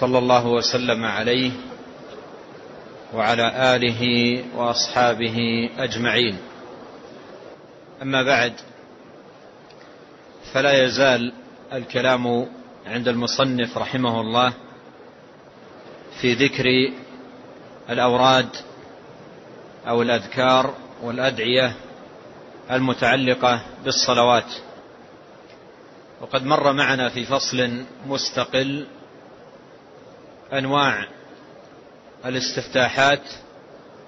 صلى الله وسلم عليه وعلى آله وأصحابه أجمعين. أما بعد فلا يزال الكلام عند المصنف رحمه الله في ذكر الأوراد أو الأذكار والأدعية المتعلقة بالصلوات. وقد مر معنا في فصل مستقل أنواع الاستفتاحات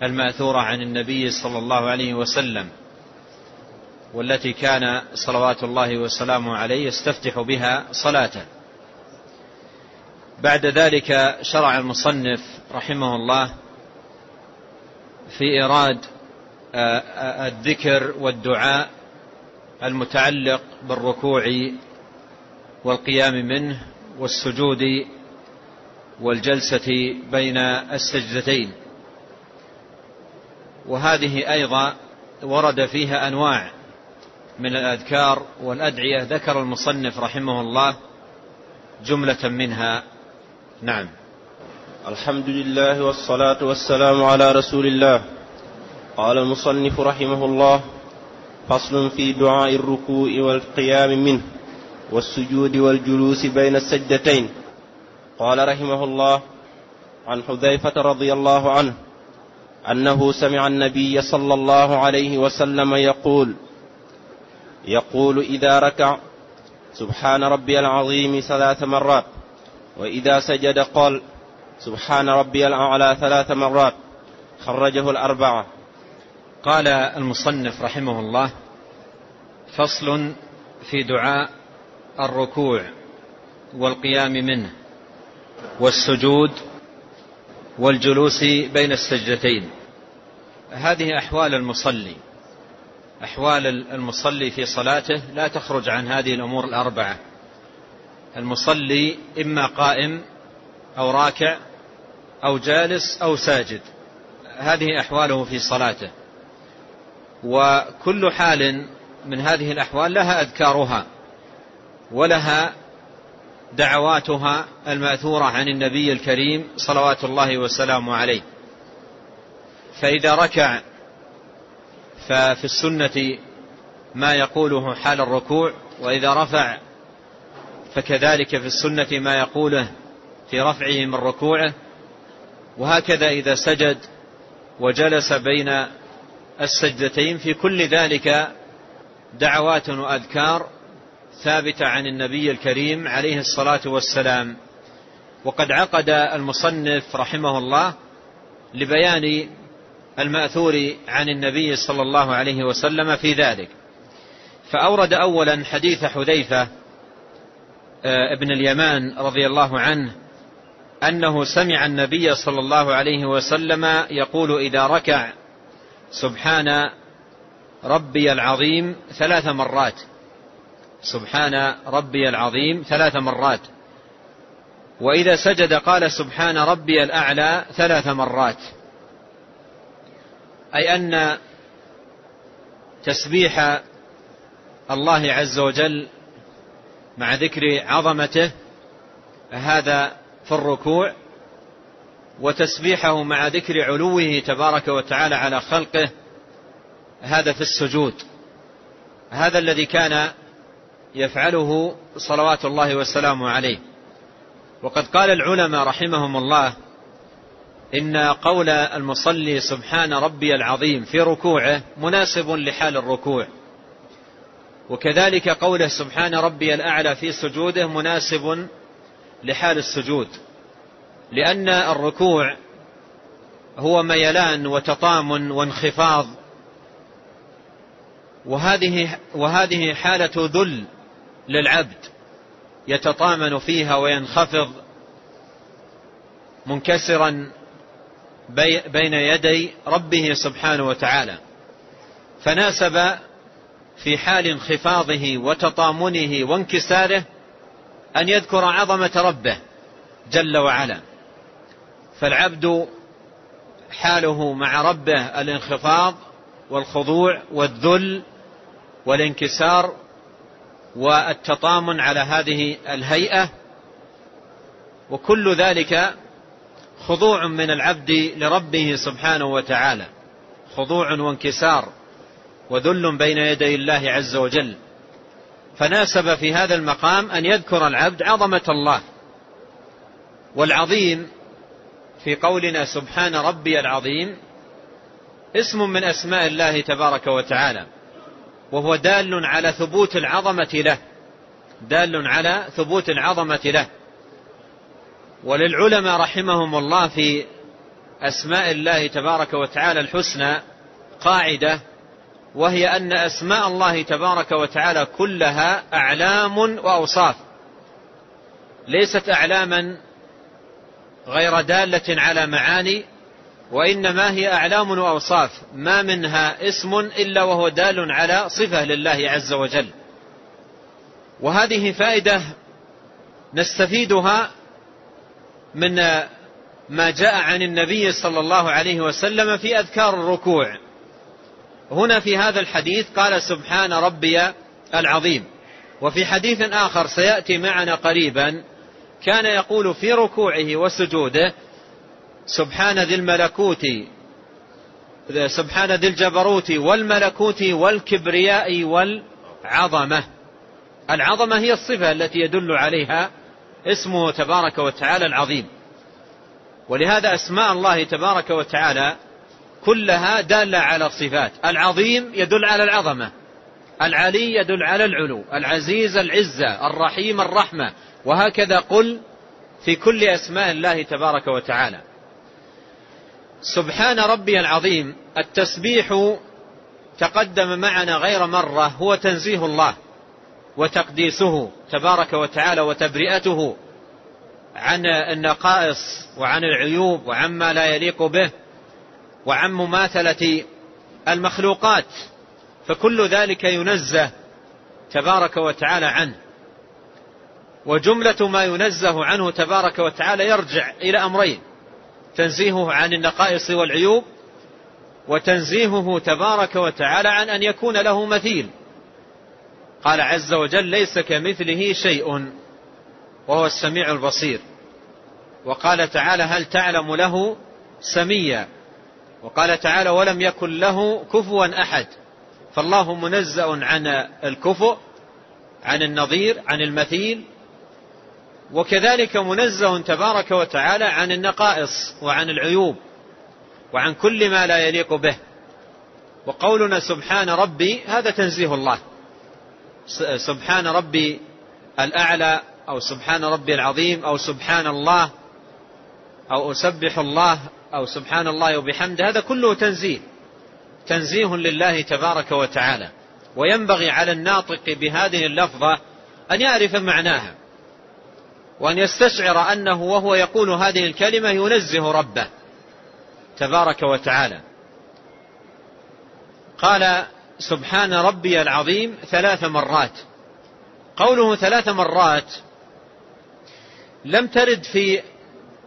المأثورة عن النبي صلى الله عليه وسلم والتي كان صلوات الله وسلامه عليه يستفتح بها صلاته. بعد ذلك شرع المصنف رحمه الله في إيراد الذكر والدعاء المتعلق بالركوع والقيام منه والسجود والجلسة بين السجدتين. وهذه أيضا ورد فيها أنواع من الأذكار والأدعية ذكر المصنف رحمه الله جملة منها. نعم. الحمد لله والصلاة والسلام على رسول الله. قال المصنف رحمه الله فصل في دعاء الركوع والقيام منه والسجود والجلوس بين السجدتين. قال رحمه الله عن حذيفة رضي الله عنه أنه سمع النبي صلى الله عليه وسلم يقول يقول إذا ركع سبحان ربي العظيم ثلاث مرات وإذا سجد قال سبحان ربي الأعلى ثلاث مرات خرجه الأربعة. قال المصنف رحمه الله فصل في دعاء الركوع والقيام منه. والسجود والجلوس بين السجدتين. هذه أحوال المصلي. أحوال المصلي في صلاته لا تخرج عن هذه الأمور الأربعة. المصلي إما قائم أو راكع أو جالس أو ساجد. هذه أحواله في صلاته. وكل حال من هذه الأحوال لها أذكارها ولها دعواتها المأثورة عن النبي الكريم صلوات الله وسلامه عليه. فإذا ركع ففي السنة ما يقوله حال الركوع وإذا رفع فكذلك في السنة ما يقوله في رفعه من ركوعه. وهكذا إذا سجد وجلس بين السجدتين في كل ذلك دعوات وأذكار ثابتة عن النبي الكريم عليه الصلاة والسلام. وقد عقد المصنف رحمه الله لبيان المأثور عن النبي صلى الله عليه وسلم في ذلك. فأورد أولا حديث حذيفة آه، ابن اليمان رضي الله عنه أنه سمع النبي صلى الله عليه وسلم يقول إذا ركع سبحان ربي العظيم ثلاث مرات. سبحان ربي العظيم ثلاث مرات. وإذا سجد قال سبحان ربي الأعلى ثلاث مرات. أي أن تسبيح الله عز وجل مع ذكر عظمته هذا في الركوع وتسبيحه مع ذكر علوه تبارك وتعالى على خلقه هذا في السجود. هذا الذي كان يفعله صلوات الله والسلام عليه. وقد قال العلماء رحمهم الله إن قول المصلي سبحان ربي العظيم في ركوعه مناسب لحال الركوع. وكذلك قوله سبحان ربي الأعلى في سجوده مناسب لحال السجود. لأن الركوع هو ميلان وتطامن وانخفاض. وهذه وهذه حالة ذل للعبد يتطامن فيها وينخفض منكسرا بين يدي ربه سبحانه وتعالى. فناسب في حال انخفاضه وتطامنه وانكساره أن يذكر عظمة ربه جل وعلا. فالعبد حاله مع ربه الانخفاض والخضوع والذل والانكسار والتطامن على هذه الهيئة وكل ذلك خضوع من العبد لربه سبحانه وتعالى خضوع وانكسار وذل بين يدي الله عز وجل. فناسب في هذا المقام أن يذكر العبد عظمة الله والعظيم في قولنا سبحان ربي العظيم اسم من أسماء الله تبارك وتعالى. وهو دال على ثبوت العظمة له. دال على ثبوت العظمة له. وللعلماء رحمهم الله في أسماء الله تبارك وتعالى الحسنى قاعدة وهي أن أسماء الله تبارك وتعالى كلها أعلام وأوصاف. ليست أعلاما غير دالة على معاني وإنما هي أعلام وأوصاف ما منها اسم إلا وهو دال على صفة لله عز وجل. وهذه فائدة نستفيدها من ما جاء عن النبي صلى الله عليه وسلم في أذكار الركوع. هنا في هذا الحديث قال سبحان ربي العظيم. وفي حديث آخر سيأتي معنا قريبا كان يقول في ركوعه وسجوده سبحان ذي الملكوت سبحان ذي الجبروت والملكوت والكبرياء والعظمة. العظمة هي الصفة التي يدل عليها اسمه تبارك وتعالى العظيم. ولهذا أسماء الله تبارك وتعالى كلها دالة على الصفات. العظيم يدل على العظمة العلي يدل على العلو العزيز العزة الرحيم الرحمة وهكذا قل في كل أسماء الله تبارك وتعالى. سبحان ربي العظيم التسبيح تقدم معنا غير مرة هو تنزيه الله وتقديسه تبارك وتعالى وتبرئته عن النقائص وعن العيوب وعما لا يليق به وعن مماثلة المخلوقات فكل ذلك ينزه تبارك وتعالى عنه. وجملة ما ينزه عنه تبارك وتعالى يرجع إلى أمرين. تنزيهه عن النقائص والعيوب وتنزيهه تبارك وتعالى عن أن يكون له مثيل. قال عز وجل ليس كمثله شيء وهو السميع البصير. وقال تعالى هل تعلم له سميا؟ وقال تعالى ولم يكن له كفوا أحد. فالله منزأ عن الكفؤ عن النظير عن المثيل وكذلك منزه تبارك وتعالى عن النقائص وعن العيوب وعن كل ما لا يليق به. وقولنا سبحان ربي هذا تنزيه الله. سبحان ربي الأعلى أو سبحان ربي العظيم أو سبحان الله أو أسبح الله أو سبحان الله وبحمده هذا كله تنزيه. تنزيه لله تبارك وتعالى. وينبغي على الناطق بهذه اللفظة أن يعرف معناها. وأن يستشعر أنه وهو يقول هذه الكلمة ينزه ربه تبارك وتعالى. قال سبحان ربي العظيم ثلاث مرات. قوله ثلاث مرات لم ترد في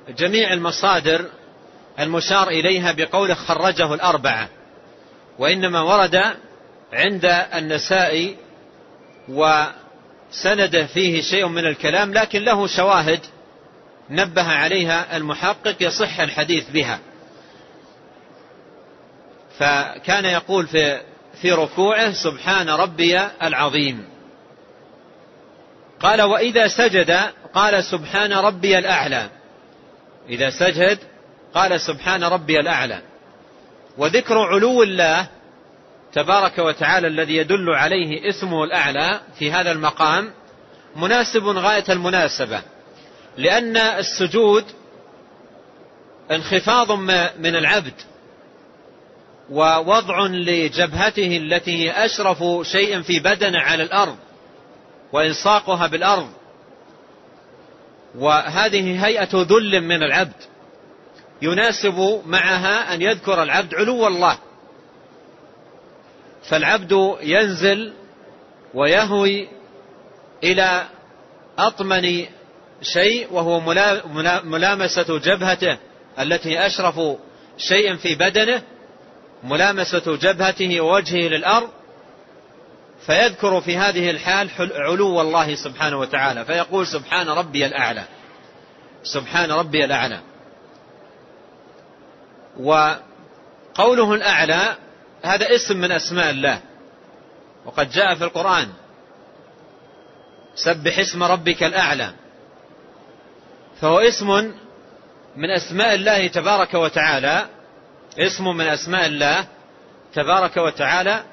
جميع المصادر المشار إليها بقوله خرجه الأربعة وإنما ورد عند النساء وسنده فيه شيء من الكلام لكن له شواهد نبه عليها المحقق يصح الحديث بها. فكان يقول في في ركوعه سبحان ربي العظيم. قال وإذا سجد قال سبحان ربي الأعلى. إذا سجد قال سبحان ربي الأعلى. وذكر علو الله تبارك وتعالى الذي يدل عليه اسمه الأعلى في هذا المقام مناسب غاية المناسبة لأن السجود انخفاض من العبد ووضع لجبهته التي هي أشرف شيء في بدنه على الأرض وإلصاقها بالأرض. وهذه هيئة ذل من العبد يناسب معها أن يذكر العبد علو الله. فالعبد ينزل ويهوي إلى أطمن شيء وهو ملامسة جبهته التي أشرف شيء في بدنه ملامسة جبهته ووجهه للأرض فيذكر في هذه الحال علو الله سبحانه وتعالى فيقول سبحان ربي الأعلى سبحان ربي الأعلى. وقوله الأعلى هذا اسم من أسماء الله. وقد جاء في القرآن. سبح اسم ربك الأعلى. فهو اسم من أسماء الله تبارك وتعالى. اسم من أسماء الله تبارك وتعالى.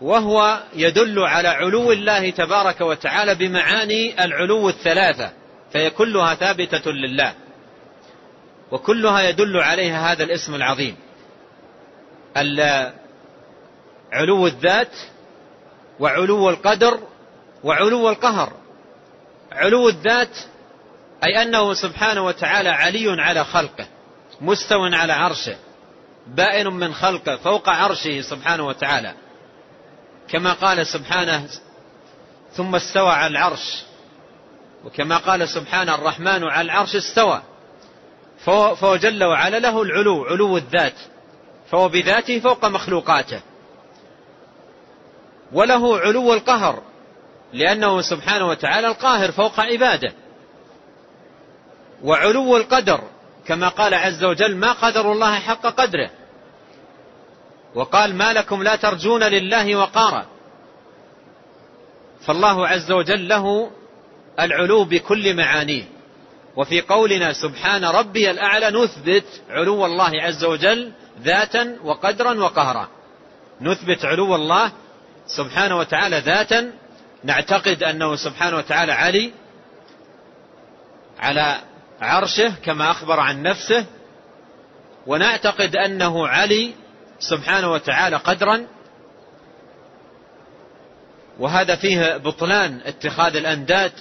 وهو يدل على علو الله تبارك وتعالى بمعاني العلو الثلاثة. فهي كلها ثابتة لله. وكلها يدل عليها هذا الاسم العظيم. علو الذات وعلو القدر وعلو القهر. علو الذات أي أنه سبحانه وتعالى علي على خلقه مستو على عرشه بائن من خلقه فوق عرشه سبحانه وتعالى. كما قال سبحانه ثم استوى على العرش. وكما قال سبحانه الرحمن على العرش استوى. فهو جل وعلا له العلو علو الذات. فهو بذاته فوق مخلوقاته. وله علو القهر لأنه سبحانه وتعالى القاهر فوق عباده. وعلو القدر كما قال عز وجل ما قدر الله حق قدره. وقال ما لكم لا ترجون لله وقارا. فالله عز وجل له العلو بكل معانيه. وفي قولنا سبحان ربي الأعلى نثبت علو الله عز وجل ذاتا وقدرا وقهرا. نثبت علو الله سبحانه وتعالى ذاتا نعتقد أنه سبحانه وتعالى علي على عرشه كما أخبر عن نفسه ونعتقد أنه علي سبحانه وتعالى قدرا وهذا فيه بطلان اتخاذ الأنداد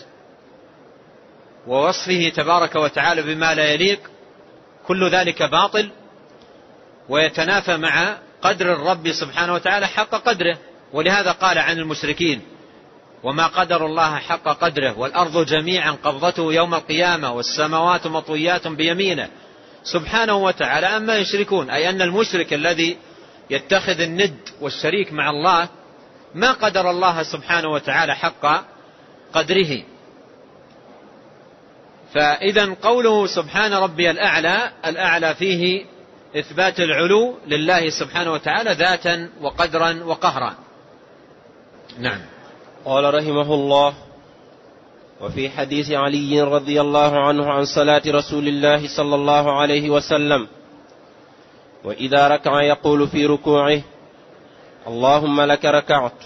ووصفه تبارك وتعالى بما لا يليق كل ذلك باطل ويتنافى مع قدر الرب سبحانه وتعالى حق قدره. ولهذا قال عن المشركين وما قدر الله حق قدره والأرض جميعا قبضته يوم القيامة والسماوات مطويات بيمينه. سبحانه وتعالى أما يشركون أي أن المشرك الذي يتخذ الند والشريك مع الله ما قدر الله سبحانه وتعالى حق قدره. فإذا قوله سبحان ربي الأعلى الأعلى فيه إثبات العلو لله سبحانه وتعالى ذاتا وقدرا وقهرا. نعم. قال رحمه الله وفي حديث علي رضي الله عنه عن صلاة رسول الله صلى الله عليه وسلم وإذا ركع يقول في ركوعه اللهم لك ركعت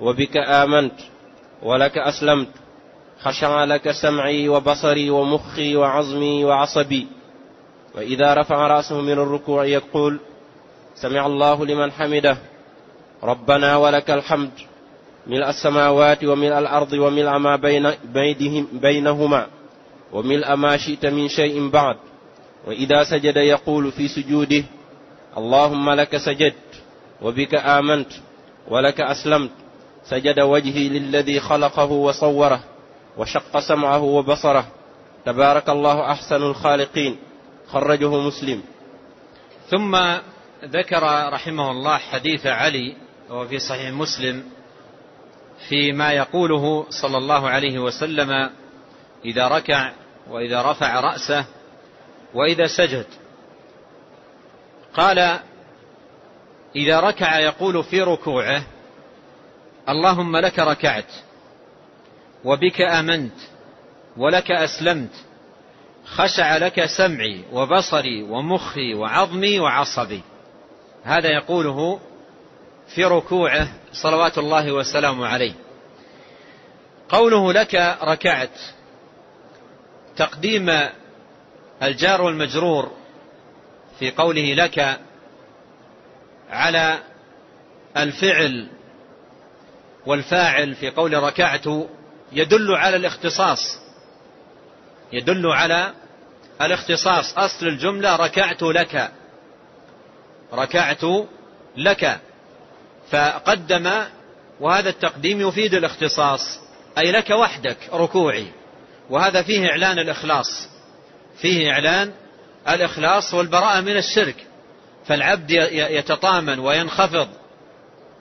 وبك آمنت ولك أسلمت خشع لك سمعي وبصري ومخي وعظمي وعصبي. وإذا رفع رأسه من الركوع يقول سمع الله لمن حمده ربنا ولك الحمد ملء السماوات وملء الأرض وملء ما بين بينهما وملء ما شئت من شيء بعد. وإذا سجد يقول في سجوده اللهم لك سجدت وبك آمنت ولك أسلمت. سجد وجهي للذي خلقه وصوره وشق سمعه وبصره. تبارك الله أحسن الخالقين. خرجه مسلم. ثم ذكر رحمه الله حديث علي وفي صحيح مسلم. فيما يقوله صلى الله عليه وسلم إذا ركع وإذا رفع رأسه وإذا سجد. قال إذا ركع يقول في ركوعه اللهم لك ركعت وبك آمنت ولك أسلمت خشع لك سمعي وبصري ومخي وعظمي وعصبي. هذا يقوله في ركوعه صلوات الله وسلامه عليه. قوله لك ركعت. تقديم الجار والمجرور في قوله لك على الفعل والفاعل في قول ركعت يدل على الاختصاص. يدل على الاختصاص. أصل الجملة ركعت لك. ركعت لك. فقدم وهذا التقديم يفيد الاختصاص أي لك وحدك ركوعي. وهذا فيه إعلان الإخلاص. فيه إعلان الإخلاص والبراءة من الشرك. فالعبد يتطامن وينخفض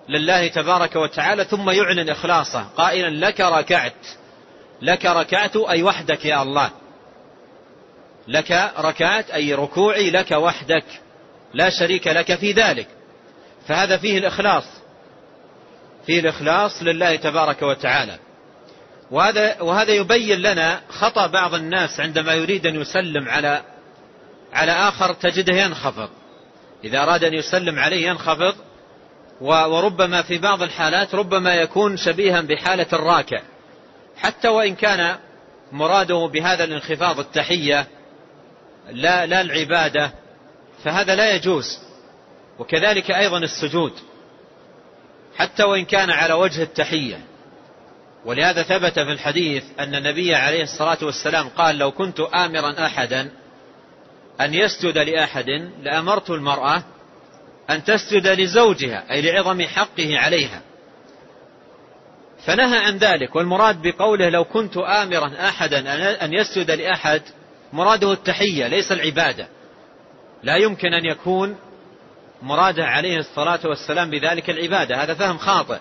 لله تبارك وتعالى ثم يعلن إخلاصه. قائلا لك ركعت. لك ركعت أي وحدك يا الله. لك ركعت أي ركوعي لك وحدك. لا شريك لك في ذلك. فهذا فيه الإخلاص. فيه الإخلاص لله تبارك وتعالى. وهذا, وهذا يبين لنا خطأ بعض الناس عندما يريد أن يسلم على على آخر تجده ينخفض. إذا أراد أن يسلم عليه ينخفض وربما في بعض الحالات ربما يكون شبيها بحالة الراكع. حتى وإن كان مراده بهذا الانخفاض التحية لا, لا العبادة فهذا لا يجوز. وكذلك أيضا السجود. حتى وإن كان على وجه التحية. ولهذا ثبت في الحديث أن النبي عليه الصلاة والسلام قال لو كنت آمرا أحدا أن يسجد لأحد لأمرت المرأة أن تسجد لزوجها أي لعظم حقه عليها. فنهى عن ذلك والمراد بقوله لو كنت آمرا أحدا أن يسجد لأحد مراده التحية ليس العبادة. لا يمكن أن يكون مراده عليه الصلاة والسلام بذلك العبادة. هذا فهم خاطئ.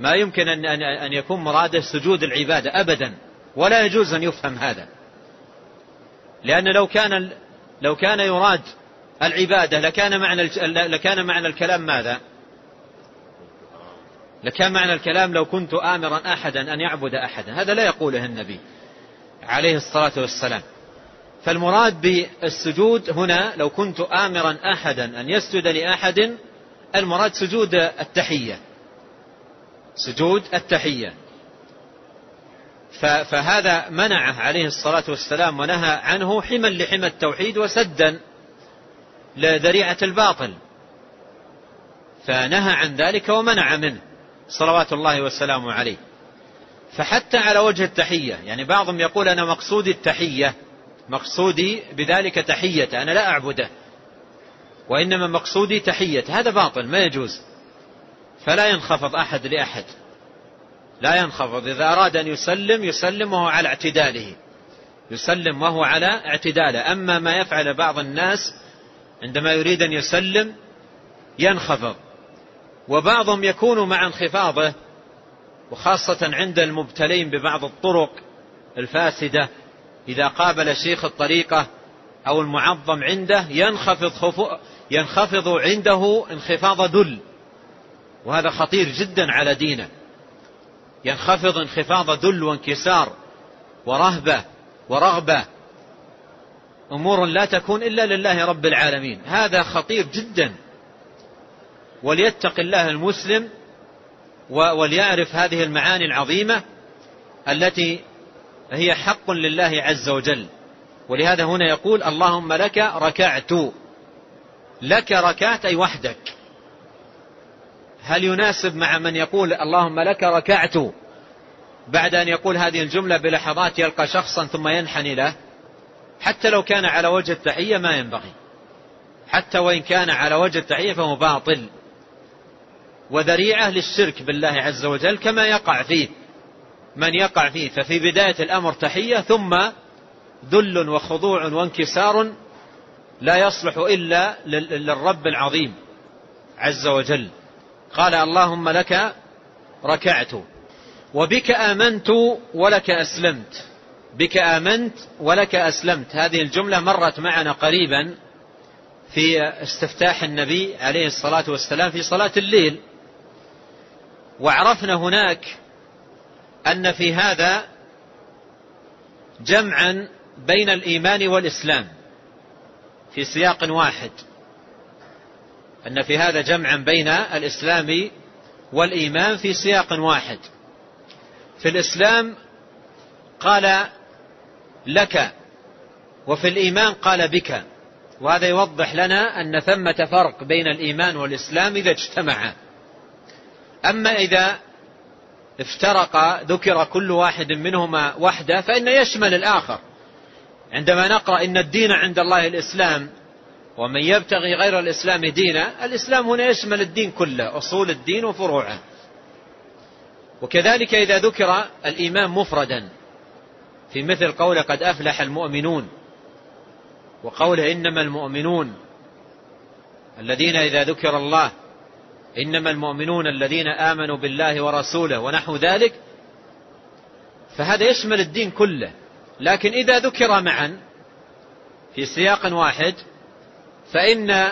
ما يمكن أن, أن يكون مراده سجود العبادة أبدا. ولا يجوز أن يفهم هذا. لأن لو كان لو كان يراد العبادة لكان معنى لكان معنى الكلام ماذا؟ لكان معنى الكلام لو كنت آمرا أحدا أن يعبد أحدا. هذا لا يقوله النبي عليه الصلاة والسلام. فالمراد بالسجود هنا لو كنت آمرا أحدا أن يسجد لأحد المراد سجود التحية. سجود التحية. فهذا منعه عليه الصلاة والسلام ونهى عنه حما لحمى التوحيد وسدا لذريعة الباطل. فنهى عن ذلك ومنع منه صلوات الله وسلامه عليه. فحتى على وجه التحية يعني بعضهم يقول أنا مقصودي التحية. مقصودي بذلك تحية أنا لا أعبده. وإنما مقصودي تحية هذا باطل ما يجوز. فلا ينخفض أحد لأحد. لا ينخفض إذا أراد أن يسلم يسلم وهو على اعتداله. يسلم وهو على اعتداله. أما ما يفعل بعض الناس عندما يريد أن يسلم ينخفض. وبعضهم يكون مع انخفاضه وخاصة عند المبتلين ببعض الطرق الفاسدة. إذا قابل شيخ الطريقة أو المعظم عنده ينخفض, خفو ينخفض عنده انخفاض ذل. وهذا خطير جدا على دينه. ينخفض انخفاض ذل وانكسار ورهبة ورغبة. أمور لا تكون إلا لله رب العالمين. هذا خطير جدا. وليتق الله المسلم وليعرف هذه المعاني العظيمة التي هي حق لله عز وجل. ولهذا هنا يقول اللهم لك ركعت. لك ركعت أي وحدك. هل يناسب مع من يقول اللهم لك ركعت بعد أن يقول هذه الجملة بلحظات يلقى شخصا ثم ينحني له؟ حتى لو كان على وجه التحية ما ينبغي. حتى وإن كان على وجه التحية فهو باطل. وذريعة للشرك بالله عز وجل كما يقع فيه. من يقع فيه ففي بداية الأمر تحية ثم ذل وخضوع وانكسار لا يصلح إلا للرب العظيم عز وجل. قال اللهم لك ركعت وبك آمنت ولك أسلمت بك آمنت ولك أسلمت. هذه الجملة مرت معنا قريبا في استفتاح النبي عليه الصلاة والسلام في صلاة الليل وعرفنا هناك أن في هذا جمعا بين الإيمان والإسلام في سياق واحد. أن في هذا جمعا بين الإسلام والإيمان في سياق واحد. في الإسلام قال لك وفي الإيمان قال بك. وهذا يوضح لنا أن ثمة فرق بين الإيمان والإسلام إذا اجتمعا. أما إذا افترق ذكر كل واحد منهما وحده فإن يشمل الآخر. عندما نقرأ إن الدين عند الله الإسلام ومن يبتغي غير الإسلام دينا الإسلام هنا يشمل الدين كله أصول الدين وفروعه. وكذلك إذا ذكر الإيمان مفردا في مثل قول قد أفلح المؤمنون وقوله إنما المؤمنون الذين إذا ذكر الله إنما المؤمنون الذين آمنوا بالله ورسوله ونحو ذلك فهذا يشمل الدين كله. لكن إذا ذكر معا في سياق واحد فإن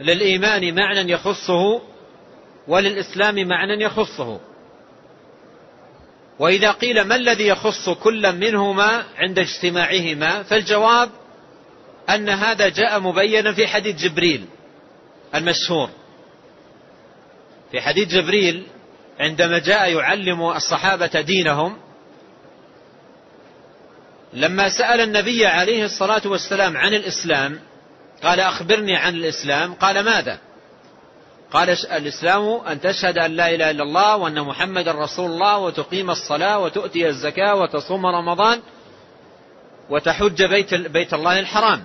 للإيمان معنى يخصه وللإسلام معنى يخصه. وإذا قيل ما الذي يخص كل منهما عند اجتماعهما فالجواب أن هذا جاء مبينا في حديث جبريل المشهور. في حديث جبريل عندما جاء يعلم الصحابة دينهم لما سأل النبي عليه الصلاة والسلام عن الإسلام قال أخبرني عن الإسلام قال ماذا؟ قال الإسلام أن تشهد أن لا إله إلا الله وأن محمد رسول الله وتقيم الصلاة وتؤتي الزكاة وتصوم رمضان وتحج بيت, بيت الله الحرام.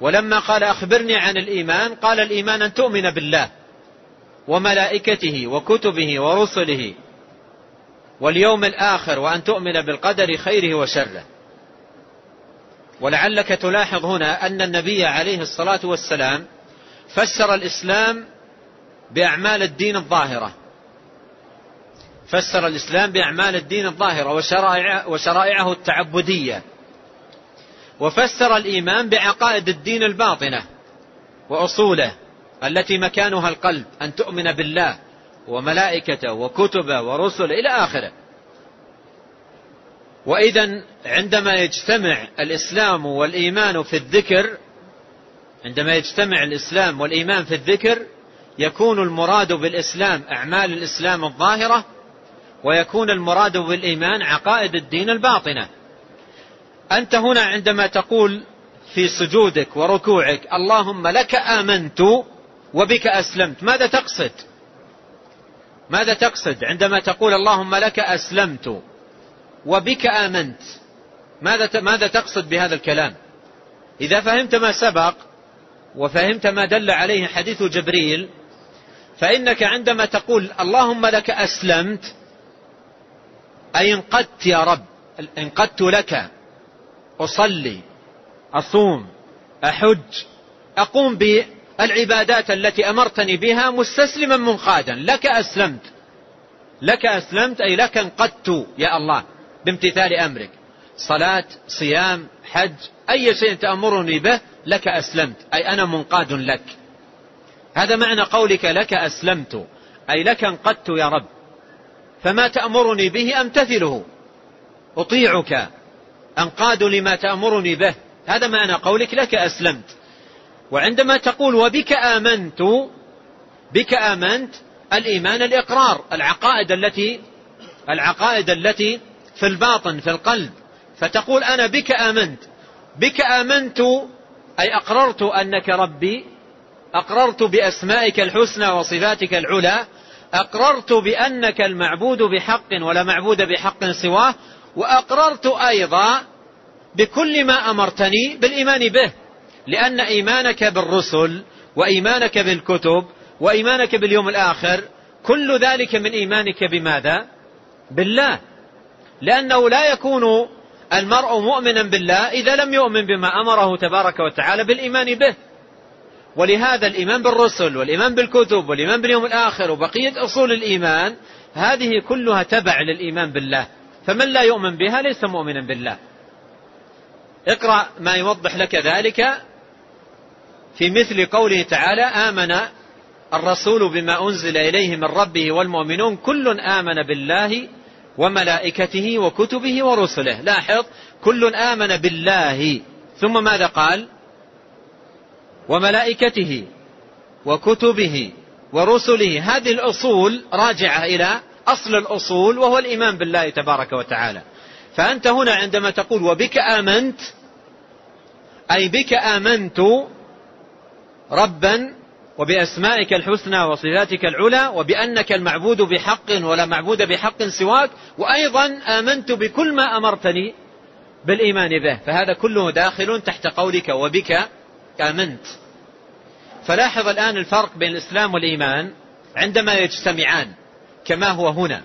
ولما قال أخبرني عن الإيمان قال الإيمان أن تؤمن بالله. وملائكته وكتبه ورسله واليوم الآخر وأن تؤمن بالقدر خيره وشره. ولعلك تلاحظ هنا أن النبي عليه الصلاة والسلام فسر الإسلام بأعمال الدين الظاهرة. فسر الإسلام بأعمال الدين الظاهرة وشرائع وشرائعه التعبدية. وفسر الإيمان بعقائد الدين الباطنة وأصوله. التي مكانها القلب أن تؤمن بالله وملائكته وكتبه ورسله إلى آخره. وإذا عندما يجتمع الإسلام والإيمان في الذكر عندما يجتمع الإسلام والإيمان في الذكر يكون المراد بالإسلام أعمال الإسلام الظاهرة ويكون المراد بالإيمان عقائد الدين الباطنة. أنت هنا عندما تقول في سجودك وركوعك اللهم لك آمنت وبك أسلمت. ماذا تقصد؟ ماذا تقصد عندما تقول اللهم لك أسلمت وبك آمنت؟ ماذا ماذا تقصد بهذا الكلام؟ إذا فهمت ما سبق وفهمت ما دل عليه حديث جبريل فإنك عندما تقول اللهم لك أسلمت أي انقدت يا رب انقدت لك أصلي أصوم أحج أقوم بالعبادات التي أمرتني بها مستسلما منقادا لك أسلمت. لك أسلمت أي لك انقدت يا الله بامتثال أمرك. صلاة صيام حج أي شيء تأمرني به لك أسلمت. أي أنا منقاد لك. هذا معنى قولك لك أسلمت أي لك انقدت يا رب. فما تأمرني به أمتثله. أطيعك. أنقاد لما تأمرني به. هذا معنى قولك لك أسلمت. وعندما تقول وبك آمنت بك آمنت الإيمان الإقرار العقائد التي العقائد التي في الباطن في القلب. فتقول أنا بك آمنت. بك آمنت أي أقررت أنك ربي أقررت بأسمائك الحسنى وصفاتك العلى أقررت بأنك المعبود بحق ولا معبود بحق سواه وأقررت أيضا بكل ما أمرتني بالإيمان به. لأن إيمانك بالرسل وإيمانك بالكتب وإيمانك باليوم الآخر كل ذلك من إيمانك بماذا؟ بالله. لأنه لا يكون المرء مؤمنا بالله إذا لم يؤمن بما أمره تبارك وتعالى بالإيمان به. ولهذا الإيمان بالرسل والإيمان بالكتب والإيمان باليوم الآخر وبقية أصول الإيمان هذه كلها تبع للإيمان بالله. فمن لا يؤمن بها ليس مؤمنا بالله. اقرأ ما يوضح لك ذلك في مثل قوله تعالى آمن الرسول بما أنزل إليه من ربه والمؤمنون كل آمن بالله وملائكته وكتبه ورسله. لاحظ كل آمن بالله. ثم ماذا قال؟ وملائكته وكتبه ورسله. هذه الأصول راجعة إلى أصل الأصول وهو الإيمان بالله تبارك وتعالى. فأنت هنا عندما تقول وبك آمنت أي بك آمنت ربا وبأسمائك الحسنى وصفاتك العلى وبأنك المعبود بحق ولا معبود بحق سواك وأيضا آمنت بكل ما أمرتني بالإيمان به. فهذا كله داخل تحت قولك وبك آمنت. فلاحظ الآن الفرق بين الإسلام والإيمان عندما يجتمعان كما هو هنا.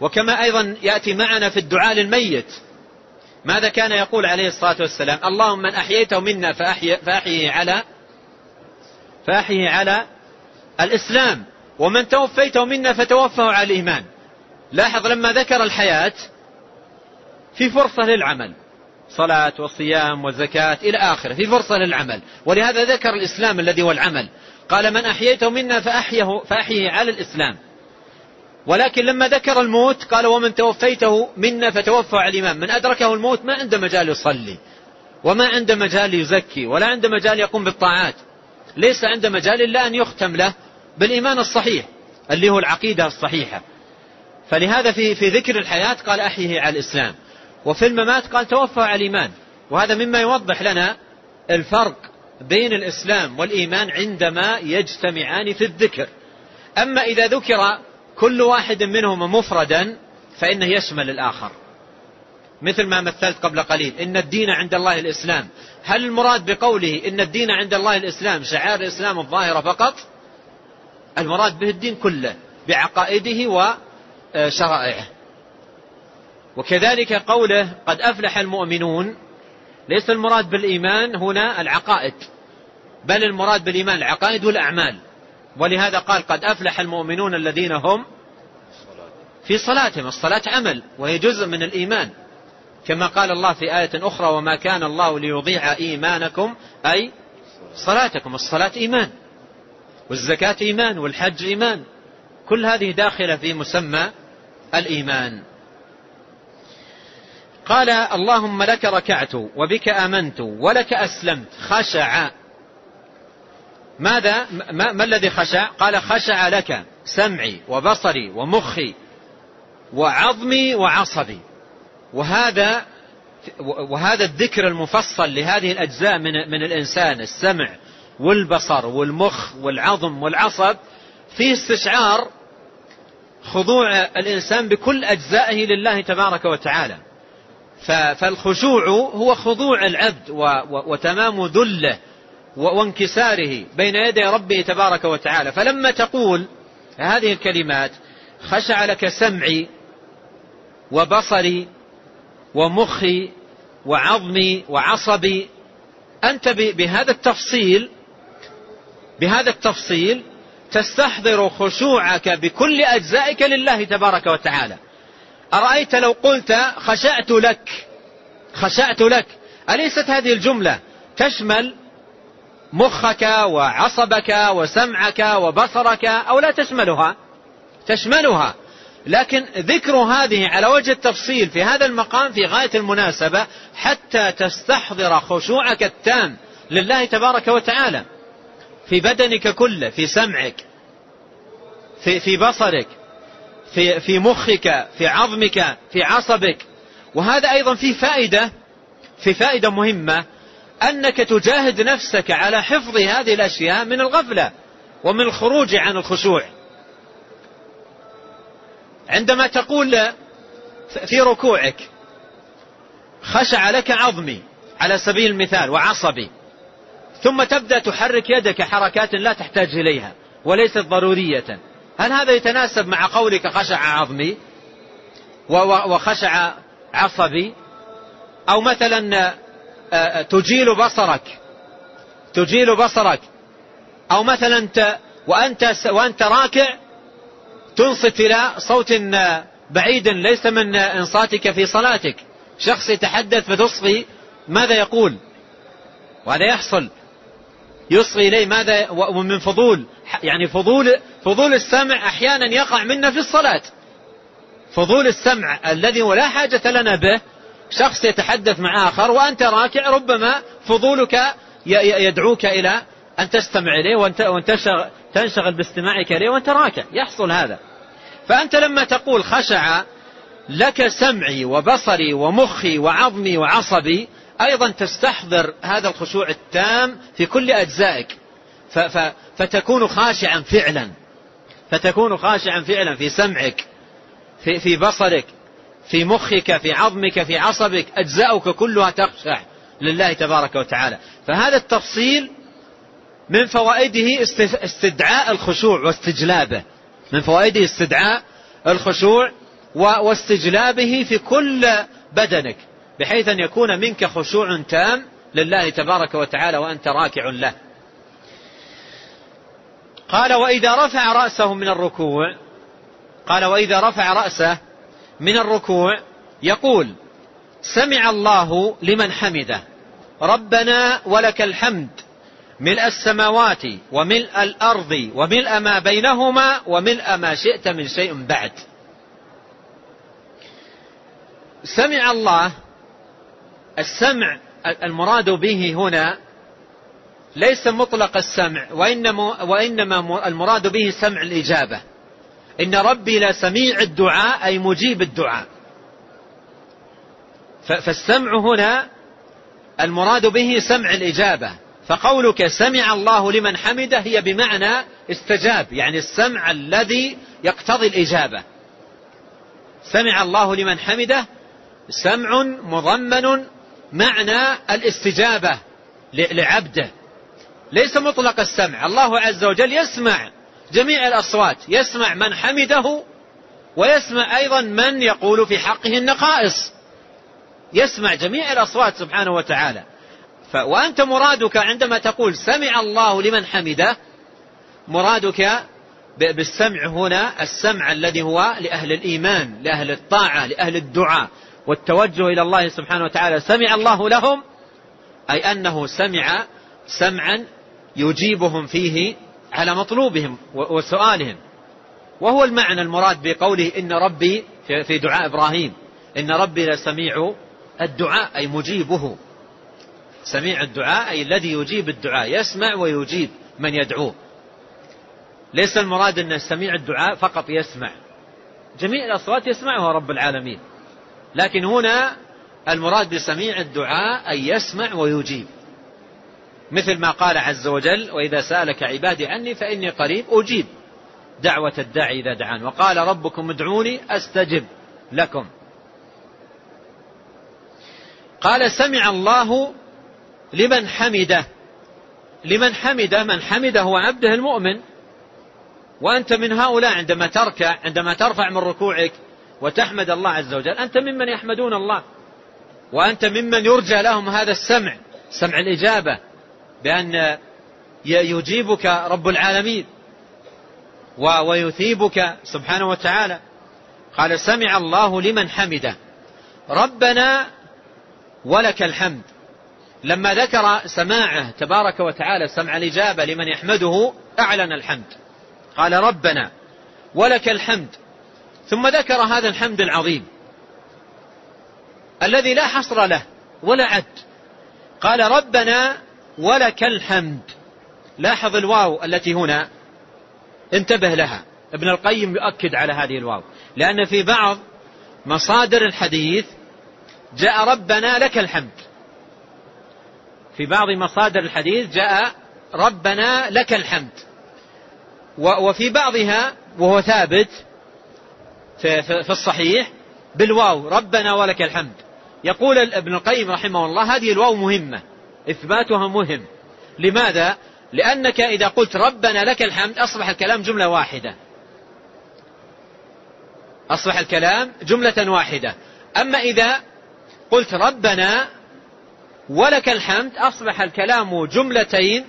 وكما أيضا يأتي معنا في الدعاء للميت. ماذا كان يقول عليه الصلاة والسلام؟ اللهم من أحييته منا فأحيي فأحيه على فأحيه على الإسلام. ومن توفيته منا فتوفه على الإيمان. لاحظ لما ذكر الحياة في فرصة للعمل. صلاة وصيام وزكاة إلى آخره. في فرصة للعمل. ولهذا ذكر الإسلام الذي هو العمل. قال من أحييته منا فأحيه, فأحيه على الإسلام. ولكن لما ذكر الموت قال ومن توفيته منا فتوفى على الإمام من أدركه الموت ما عنده مجال يصلي. وما عنده مجال يزكي. ولا عنده مجال يقوم بالطاعات. ليس عنده مجال إلا أن يختم له بالإيمان الصحيح اللي هو العقيدة الصحيحة. فلهذا في, في ذكر الحياة قال أحيه على الإسلام. وفي الممات قال توفى على الإيمان. وهذا مما يوضح لنا الفرق بين الإسلام والإيمان عندما يجتمعان في الذكر. أما إذا ذكر كل واحد منهما مفردا فإنه يشمل الآخر. مثل ما مثلت قبل قليل. إن الدين عند الله الإسلام. هل المراد بقوله إن الدين عند الله الإسلام شعائر الإسلام الظاهرة فقط؟ المراد به الدين كله بعقائده وشرائعه وكذلك قوله قد أفلح المؤمنون. ليس المراد بالإيمان هنا العقائد بل المراد بالإيمان العقائد والأعمال. ولهذا قال قد أفلح المؤمنون الذين هم في صلاتهم. الصلاة عمل وهي جزء من الإيمان. كما قال الله في آية أخرى وما كان الله ليضيع إيمانكم أي صلاتكم. الصلاة إيمان والزكاة إيمان والحج إيمان. كل هذه داخلة في مسمى الإيمان. قال اللهم لك ركعت وبك آمنت ولك أسلمت. خشع. ماذا؟ ما, ما الذي خشع؟ قال خشع لك سمعي وبصري ومخي وعظمي وعصبي. وهذا وهذا الذكر المفصل لهذه الأجزاء من, من الإنسان السمع والبصر والمخ والعظم والعصب فيه استشعار خضوع الإنسان بكل أجزائه لله تبارك وتعالى. فالخشوع هو خضوع العبد وتمام ذله وانكساره بين يدي ربه تبارك وتعالى. فلما تقول هذه الكلمات خشع لك سمعي وبصري ومخي وعظمي وعصبي. أنت بهذا التفصيل بهذا التفصيل تستحضر خشوعك بكل أجزائك لله تبارك وتعالى. أرأيت لو قلت خشعت لك خشعت لك. أليست هذه الجملة تشمل مخك وعصبك وسمعك وبصرك أو لا تشملها؟ تشملها. لكن ذكر هذه على وجه التفصيل في هذا المقام في غاية المناسبة حتى تستحضر خشوعك التام لله تبارك وتعالى. في بدنك كله في سمعك في, في بصرك في, في مخك في عظمك في عصبك. وهذا أيضا في فائدة في فائدة مهمة أنك تجاهد نفسك على حفظ هذه الأشياء من الغفلة ومن الخروج عن الخشوع. عندما تقول في ركوعك خشع لك عظمي على سبيل المثال وعصبي ثم تبدأ تحرك يدك حركات لا تحتاج إليها وليست ضرورية هل هذا يتناسب مع قولك خشع عظمي وخشع عصبي؟ أو مثلا تجيل بصرك تجيل بصرك أو مثلا وأنت, وأنت راكع تنصت إلى صوت بعيد ليس من إنصاتك في صلاتك. شخص يتحدث فتصغي ماذا يقول؟ وهذا يحصل. يصغي إليه ماذا ومن فضول. يعني فضول فضول السمع أحيانا يقع منا في الصلاة. فضول السمع الذي ولا حاجة لنا به شخص يتحدث مع آخر وأنت راكع ربما فضولك يدعوك إلى أن تستمع إليه وتنشغل باستماعك إليه وأنت راكع يحصل هذا. فأنت لما تقول خشع لك سمعي وبصري ومخي وعظمي وعصبي أيضا تستحضر هذا الخشوع التام في كل أجزائك. فتكون خاشعا فعلا. فتكون خاشعا فعلا في سمعك في, في بصرك في مخك في عظمك في عصبك. أجزاؤك كلها تخشع لله تبارك وتعالى. فهذا التفصيل من فوائده استدعاء الخشوع واستجلابه. من فوائده استدعاء الخشوع واستجلابه في كل بدنك بحيث أن يكون منك خشوع تام لله تبارك وتعالى وأنت راكع له. قال وإذا رفع رأسه من الركوع قال وإذا رفع رأسه من الركوع يقول سمع الله لمن حمده ربنا ولك الحمد ملء السماوات وملء الأرض وملء ما بينهما وملء ما شئت من شيء بعد. سمع الله السمع المراد به هنا ليس مطلق السمع وإنما, وإنما المراد به سمع الإجابة. إن ربي لسميع الدعاء أي مجيب الدعاء. فالسمع هنا المراد به سمع الإجابة. فقولك سمع الله لمن حمده هي بمعنى استجاب يعني السمع الذي يقتضي الإجابة. سمع الله لمن حمده سمع مضمن معنى الاستجابة لعبده. ليس مطلق السمع. الله عز وجل يسمع جميع الأصوات يسمع من حمده ويسمع أيضا من يقول في حقه النقائص. يسمع جميع الأصوات سبحانه وتعالى. وأنت مرادك عندما تقول سمع الله لمن حمده مرادك بالسمع هنا السمع الذي هو لأهل الإيمان لأهل الطاعة لأهل الدعاء والتوجه إلى الله سبحانه وتعالى. سمع الله لهم أي أنه سمع سمعا يجيبهم فيه على مطلوبهم وسؤالهم. وهو المعنى المراد بقوله إن ربي في دعاء إبراهيم. إن ربي لسميع الدعاء أي مجيبه. سميع الدعاء أي الذي يجيب الدعاء. يسمع ويجيب من يدعوه. ليس المراد أن سميع الدعاء فقط يسمع. جميع الأصوات يسمعها رب العالمين. لكن هنا المراد بسميع الدعاء أن يسمع ويجيب. مثل ما قال عز وجل وإذا سألك عبادي عني فإني قريب أجيب. دعوة الداعي إذا دعان. وقال ربكم ادعوني أستجب لكم. قال سمع الله لمن حمده. لمن حمده من حمده هو عبده المؤمن. وأنت من هؤلاء عندما تركع عندما ترفع من ركوعك وتحمد الله عز وجل أنت ممن يحمدون الله. وأنت ممن يرجى لهم هذا السمع سمع الإجابة بأن يجيبك رب العالمين ويثيبك سبحانه وتعالى. قال سمع الله لمن حمده. ربنا ولك الحمد. لما ذكر سماعه تبارك وتعالى سمع الإجابة لمن يحمده أعلن الحمد. قال ربنا ولك الحمد. ثم ذكر هذا الحمد العظيم. الذي لا حصر له ولا عد. قال ربنا ولك الحمد. لاحظ الواو التي هنا انتبه لها. ابن القيم يؤكد على هذه الواو. لأن في بعض مصادر الحديث جاء ربنا لك الحمد. في بعض مصادر الحديث جاء ربنا لك الحمد. وفي بعضها وهو ثابت في الصحيح بالواو ربنا ولك الحمد. يقول ابن القيم رحمه الله هذه الواو مهمة إثباتها مهم. لماذا؟ لأنك إذا قلت ربنا لك الحمد أصبح الكلام جملة واحدة. أصبح الكلام جملة واحدة. أما إذا قلت ربنا ولك الحمد أصبح الكلام جملتين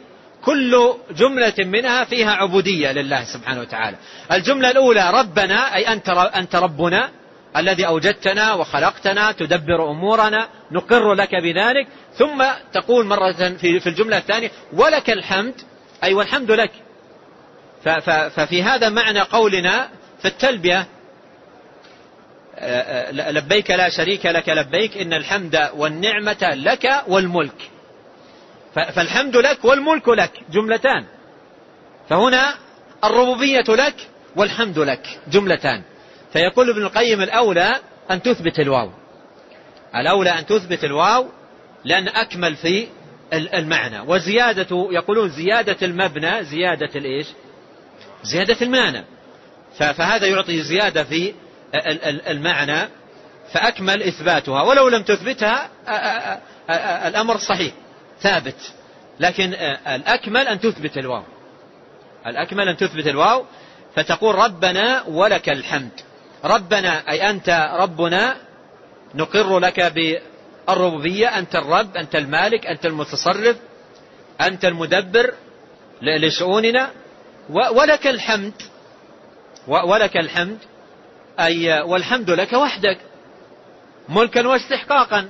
كل جملة منها فيها عبودية لله سبحانه وتعالى. الجملة الأولى ربنا أي أنت, أنت ربنا الذي أوجدتنا وخلقتنا تدبر أمورنا نقر لك بذلك. ثم تقول مرة في الجملة الثانية ولك الحمد أي والحمد لك. ففي هذا معنى قولنا في التلبية لبيك لا شريك لك لبيك إن الحمد والنعمة لك والملك. فالحمد لك والملك لك جملتان. فهنا الربوبية لك والحمد لك جملتان. فيقول ابن القيم الأولى أن تثبت الواو. الأولى أن تثبت الواو لأن أكمل في المعنى. وزيادة يقولون زيادة المبنى زيادة الإيش؟ زيادة المعنى. فهذا يعطي زيادة في المعنى فأكمل إثباتها. ولو لم تثبتها الأمر صحيح ثابت. لكن الأكمل أن تثبت الواو. الأكمل أن تثبت الواو فتقول ربنا ولك الحمد. ربنا أي أنت ربنا نقر لك بالربوبية. أنت الرب أنت المالك أنت المتصرف أنت المدبر لشؤوننا. ولك الحمد. ولك الحمد. أي والحمد لك وحدك. ملكا واستحقاقا.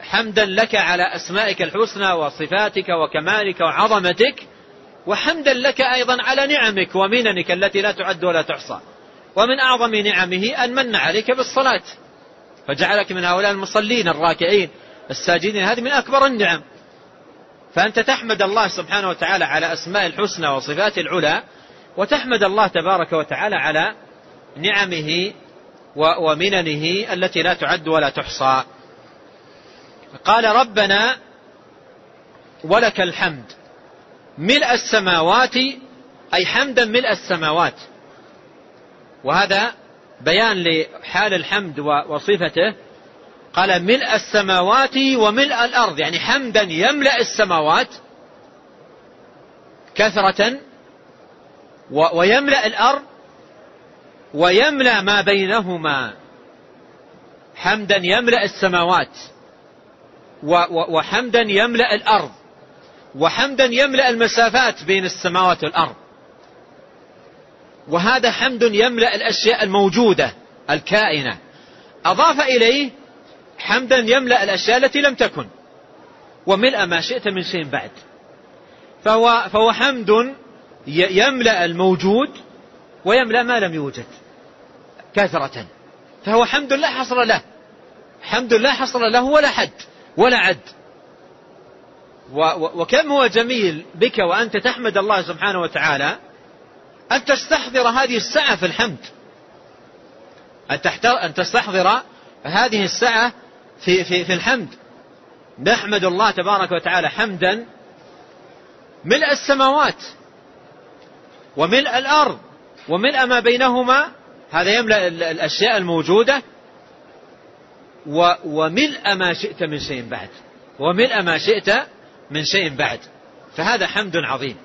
حمدا لك على أسمائك الحسنى وصفاتك وكمالك وعظمتك. وحمدا لك أيضا على نعمك ومننك التي لا تعد ولا تحصى ومن أعظم نعمه أن من عليك بالصلاة. فجعلك من هؤلاء المصلين الراكعين الساجدين. هذه من أكبر النعم. فأنت تحمد الله سبحانه وتعالى على أسماء الحسنى وصفات العلى. وتحمد الله تبارك وتعالى على نعمه ومننه التي لا تعد ولا تحصى. قال ربنا ولك الحمد. ملء السماوات أي حمدا ملء السماوات. وهذا بيان لحال الحمد وصفته. قال ملء السماوات وملء الأرض يعني حمدا يملأ السماوات كثرة ويملأ الأرض ويملأ ما بينهما. حمدا يملأ السماوات وحمدا يملأ الأرض وحمدا يملأ المسافات بين السماوات والأرض. وهذا حمد يملأ الأشياء الموجودة الكائنة. أضاف إليه حمدا يملأ الأشياء التي لم تكن. وملء ما شئت من شيء بعد. فهو, فهو حمد يملأ الموجود ويملأ ما لم يوجد. كثرة. فهو حمد لا حصر له. حمد لا حصر له ولا حد ولا عد. وكم هو جميل بك وأنت تحمد الله سبحانه وتعالى؟ أن تستحضر هذه السعة في الحمد. أن تستحضر هذه السعة في, في, في الحمد. نحمد الله تبارك وتعالى حمدا ملء السماوات وملء الأرض وملء ما بينهما هذا يملأ الأشياء الموجودة. وملء ما شئت من شيء بعد. وملء ما شئت من شيء بعد. فهذا حمد عظيم.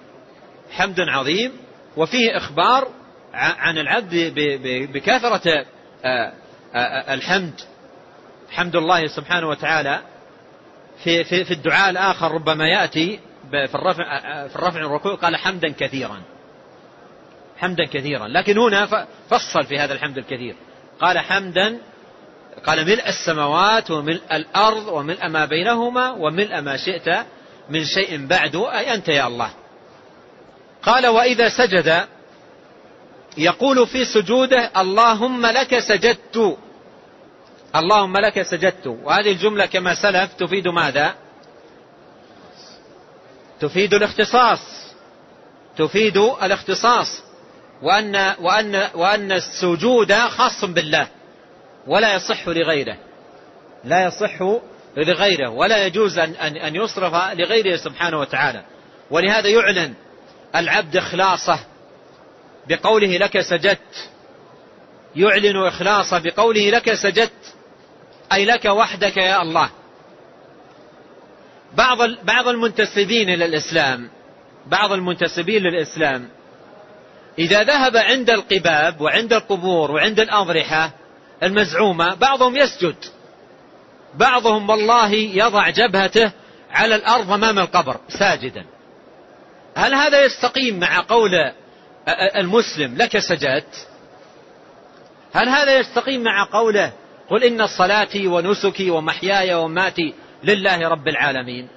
حمد عظيم. وفيه إخبار عن العبد بكثرة الحمد. حمد الله سبحانه وتعالى. في, في, في الدعاء الآخر ربما يأتي في الرفع, في الرفع والركوع قال حمدا كثيرا. حمدا كثيرا. لكن هنا فصل في هذا الحمد الكثير. قال حمدا قال ملء السماوات وملء الأرض وملء ما بينهما وملء ما شئت من شيء بعد أي أنت يا الله. قال وإذا سجد يقول في سجوده اللهم لك سجدت. اللهم لك سجدت. وهذه الجملة كما سلف تفيد ماذا؟ تفيد الاختصاص. تفيد الاختصاص. وأن, وأن, وأن السجود خاص بالله ولا يصح لغيره. لا يصح لغيره ولا يجوز أن, أن يصرف لغيره سبحانه وتعالى. ولهذا يعلن العبد إخلاصه بقوله لك سجدت. يعلن إخلاصه بقوله لك سجدت أي لك وحدك يا الله. بعض بعض المنتسبين إلى الإسلام بعض المنتسبين للإسلام إذا ذهب عند القباب وعند القبور وعند الأضرحة المزعومة بعضهم يسجد. بعضهم والله يضع جبهته على الأرض أمام القبر ساجدا. هل هذا يستقيم مع قول المسلم لك سجدت؟ هل هذا يستقيم مع قوله قل إن صلاتي ونسكي ومحياي وماتي لله رب العالمين؟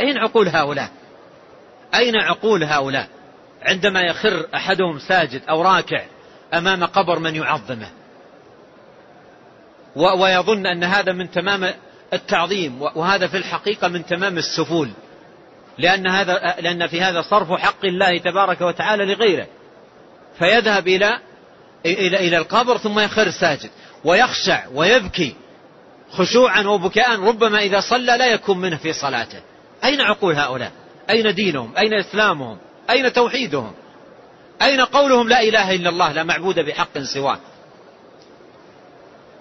أين عقول هؤلاء؟ أين عقول هؤلاء؟ عندما يخر أحدهم ساجد أو راكع أمام قبر من يعظمه. ويظن أن هذا من تمام التعظيم وهذا في الحقيقة من تمام السفول. لأن, هذا لأن في هذا صرف حق الله تبارك وتعالى لغيره. فيذهب إلى إلى إلى القبر ثم يخر ساجد ويخشع ويبكي خشوعا وبكاء ربما إذا صلى لا يكون منه في صلاته. أين عقول هؤلاء؟ أين دينهم؟ أين إسلامهم؟ أين توحيدهم؟ أين قولهم لا إله إلا الله لا معبود بحق سواه؟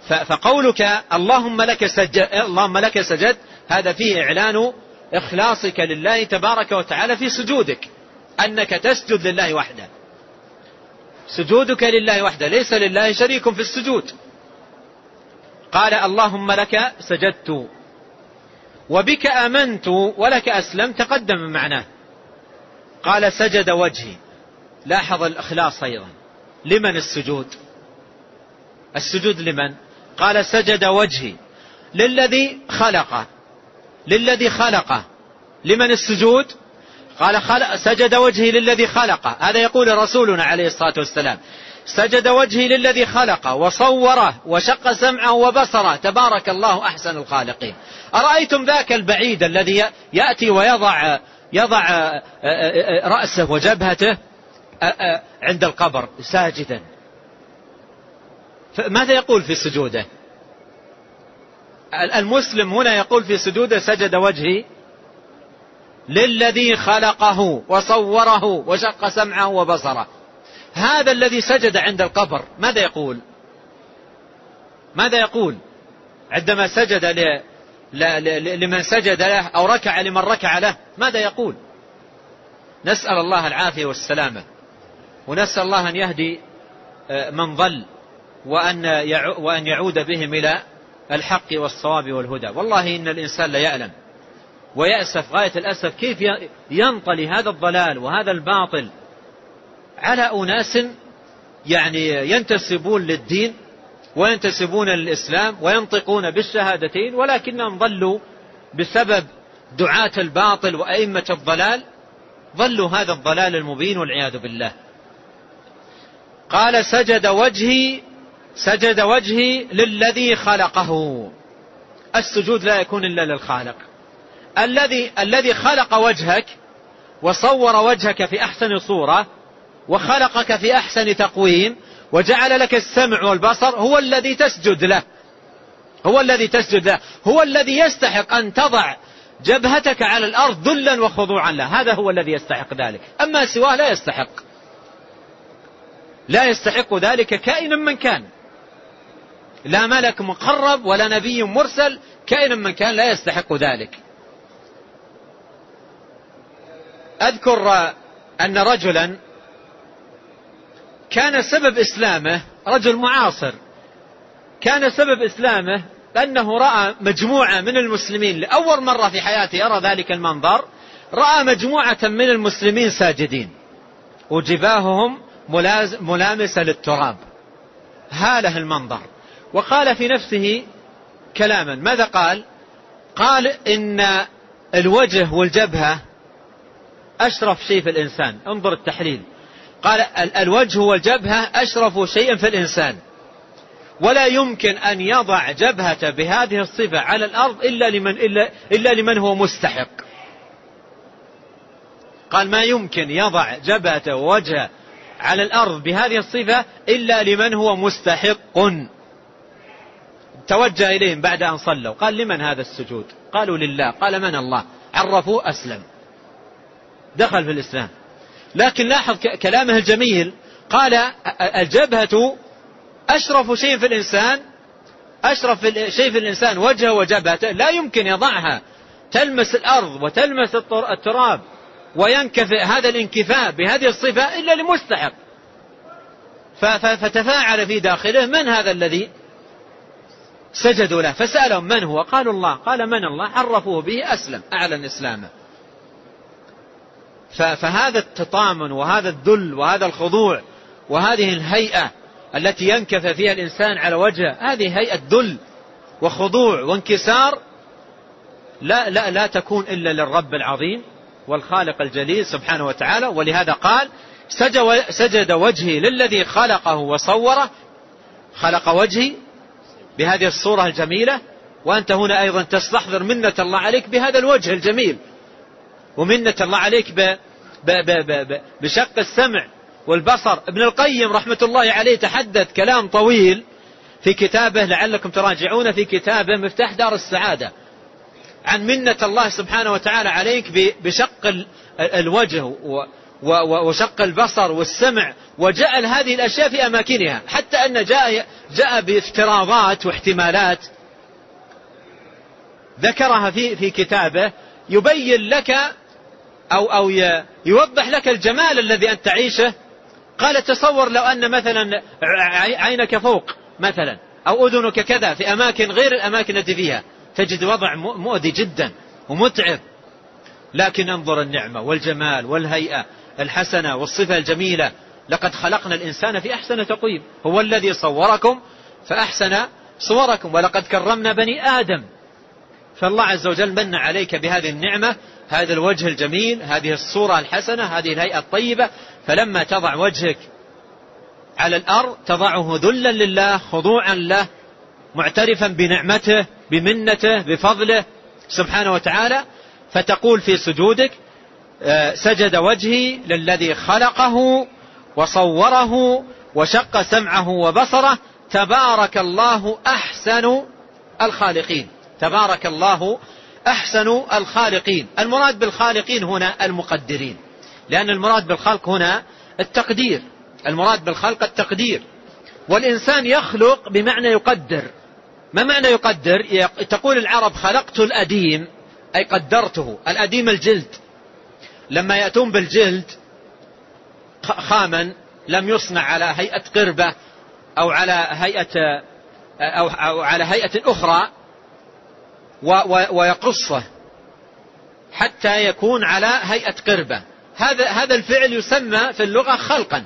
فقولك اللهم لك سجد اللهم لك سجد هذا فيه إعلان إخلاصك لله تبارك وتعالى في سجودك أنك تسجد لله وحده. سجودك لله وحده ليس لله شريك في السجود. قال اللهم لك سجدت وبك آمنت ولك أسلمت تقدم معناه قال سجد وجهي. لاحظ الإخلاص أيضا. لمن السجود؟ السجود لمن؟ قال سجد وجهي. للذي خلقه للذي خلقه لمن السجود؟ قال خلق سجد وجهي للذي خلقه هذا يقول رسولنا عليه الصلاة والسلام. سجد وجهي للذي خلقه وصوره وشق سمعه وبصره. تبارك الله أحسن الخالقين. أرأيتم ذاك البعيد الذي يأتي ويضع يضع رأسه وجبهته عند القبر ساجدا. ماذا يقول في سجوده؟ المسلم هنا يقول في سجوده سجد وجهي للذي خلقه وصوره وشق سمعه وبصره. هذا الذي سجد عند القبر ماذا يقول؟ ماذا يقول؟ عندما سجد. لمن سجد له أو ركع لمن ركع له. ماذا يقول؟ نسأل الله العافية والسلامة. ونسأل الله أن يهدي آه، من ضل وأن يعود بهم إلى الحق والصواب والهدى. والله إن الإنسان ليعلم ويأسف غاية الأسف كيف ينطلي هذا الضلال وهذا الباطل على أناس يعني ينتسبون للدين وينتسبون للإسلام وينطقون بالشهادتين ولكنهم ضلوا بسبب دعاة الباطل وأئمة الضلال. ضلوا هذا الضلال المبين والعياذ بالله. قال سجد وجهي سجد وجهي للذي خلقه. السجود لا يكون إلا للخالق. الذي الذي خلق وجهك وصور وجهك في أحسن صورة وخلقك في أحسن تقويم وجعل لك السمع والبصر هو الذي تسجد له. هو الذي تسجد له. هو الذي يستحق أن تضع جبهتك على الأرض ذلا وخضوعا له. هذا هو الذي يستحق ذلك. أما سواه لا يستحق. لا يستحق ذلك كائنا من كان. لا ملك مقرب ولا نبي مرسل كائنا من كان لا يستحق ذلك. أذكر أن رجلا كان سبب إسلامه رجل معاصر. كان سبب إسلامه أنه رأى مجموعة من المسلمين لأول مرة في حياته يرى ذلك المنظر رأى مجموعة من المسلمين ساجدين. وجباههم ملامسة للتراب. هاله المنظر. وقال في نفسه كلاما ماذا قال؟ قال إن الوجه والجبهة أشرف شيء في الإنسان. انظر التحليل. قال الوجه والجبهة أشرف شيء في الإنسان. ولا يمكن أن يضع جبهة بهذه الصفة على الأرض إلا لمن, إلا, إلا لمن هو مستحق. قال ما يمكن يضع جبهة ووجهه على الأرض بهذه الصفة إلا لمن هو مستحق. توجه إليهم بعد أن صلوا. قال لمن هذا السجود؟ قالوا لله. قال من الله؟ عرفوا أسلم. دخل في الإسلام. لكن لاحظ كلامه الجميل. قال الجبهة أشرف شيء في الإنسان أشرف شيء في الإنسان وجهه وجبهته لا يمكن يضعها. تلمس الأرض وتلمس التراب وينكفئ هذا الانكفاء بهذه الصفة إلا لمستحق. فتفاعل في داخله من هذا الذي سجدوا له؟ فسألهم من هو؟ قالوا الله. قال من الله؟ عرفوه به أسلم أعلن إسلامه. فهذا التطامن وهذا الذل وهذا الخضوع وهذه الهيئة التي ينكف فيها الإنسان على وجهه هذه هيئة ذل وخضوع وانكسار لا لا لا تكون إلا للرب العظيم والخالق الجليل سبحانه وتعالى. ولهذا قال سجد وجهي للذي خلقه وصوره. خلق وجهي بهذه الصورة الجميلة. وأنت هنا أيضا تستحضر منة الله عليك بهذا الوجه الجميل. ومنة الله عليك ب ب ب ب بشق السمع والبصر. ابن القيم رحمة الله عليه تحدث كلام طويل في كتابه لعلكم تراجعون في كتابه مفتاح دار السعادة عن منة الله سبحانه وتعالى عليك بشق الوجه وشق البصر والسمع وجعل هذه الأشياء في أماكنها. حتى أن جاء, جاء بافتراضات واحتمالات ذكرها في, في كتابه. يبين لك أو, أو يوضح لك الجمال الذي أنت تعيشه. قال تصور لو أن مثلا عينك فوق مثلا أو أذنك كذا في أماكن غير الأماكن التي فيها تجد وضع مؤذي جدا ومتعب. لكن انظر النعمة والجمال والهيئة الحسنة والصفة الجميلة. لقد خلقنا الإنسان في أحسن تقويم. هو الذي صوركم فأحسن صوركم. ولقد كرمنا بني آدم. فالله عز وجل من عليك بهذه النعمة هذا الوجه الجميل هذه الصورة الحسنة هذه الهيئة الطيبة فلما تضع وجهك على الأرض تضعه ذلا لله خضوعا له معترفا بنعمته بمنته بفضله سبحانه وتعالى فتقول في سجودك آه، سجد وجهي للذي خلقه وصوره وشق سمعه وبصره تبارك الله أحسن الخالقين تبارك الله أحسن الخالقين. المراد بالخالقين هنا المقدرين. لأن المراد بالخلق هنا التقدير. المراد بالخلق التقدير. والإنسان يخلق بمعنى يقدر. ما معنى يقدر؟ تقول العرب خلقت الأديم أي قدرته. الأديم الجلد. لما يأتون بالجلد خاما لم يصنع على هيئة قربة أو على هيئة أو, على هيئة أخرى ويقصه حتى يكون على هيئة قربة. هذا هذا الفعل يسمى في اللغة خلقا.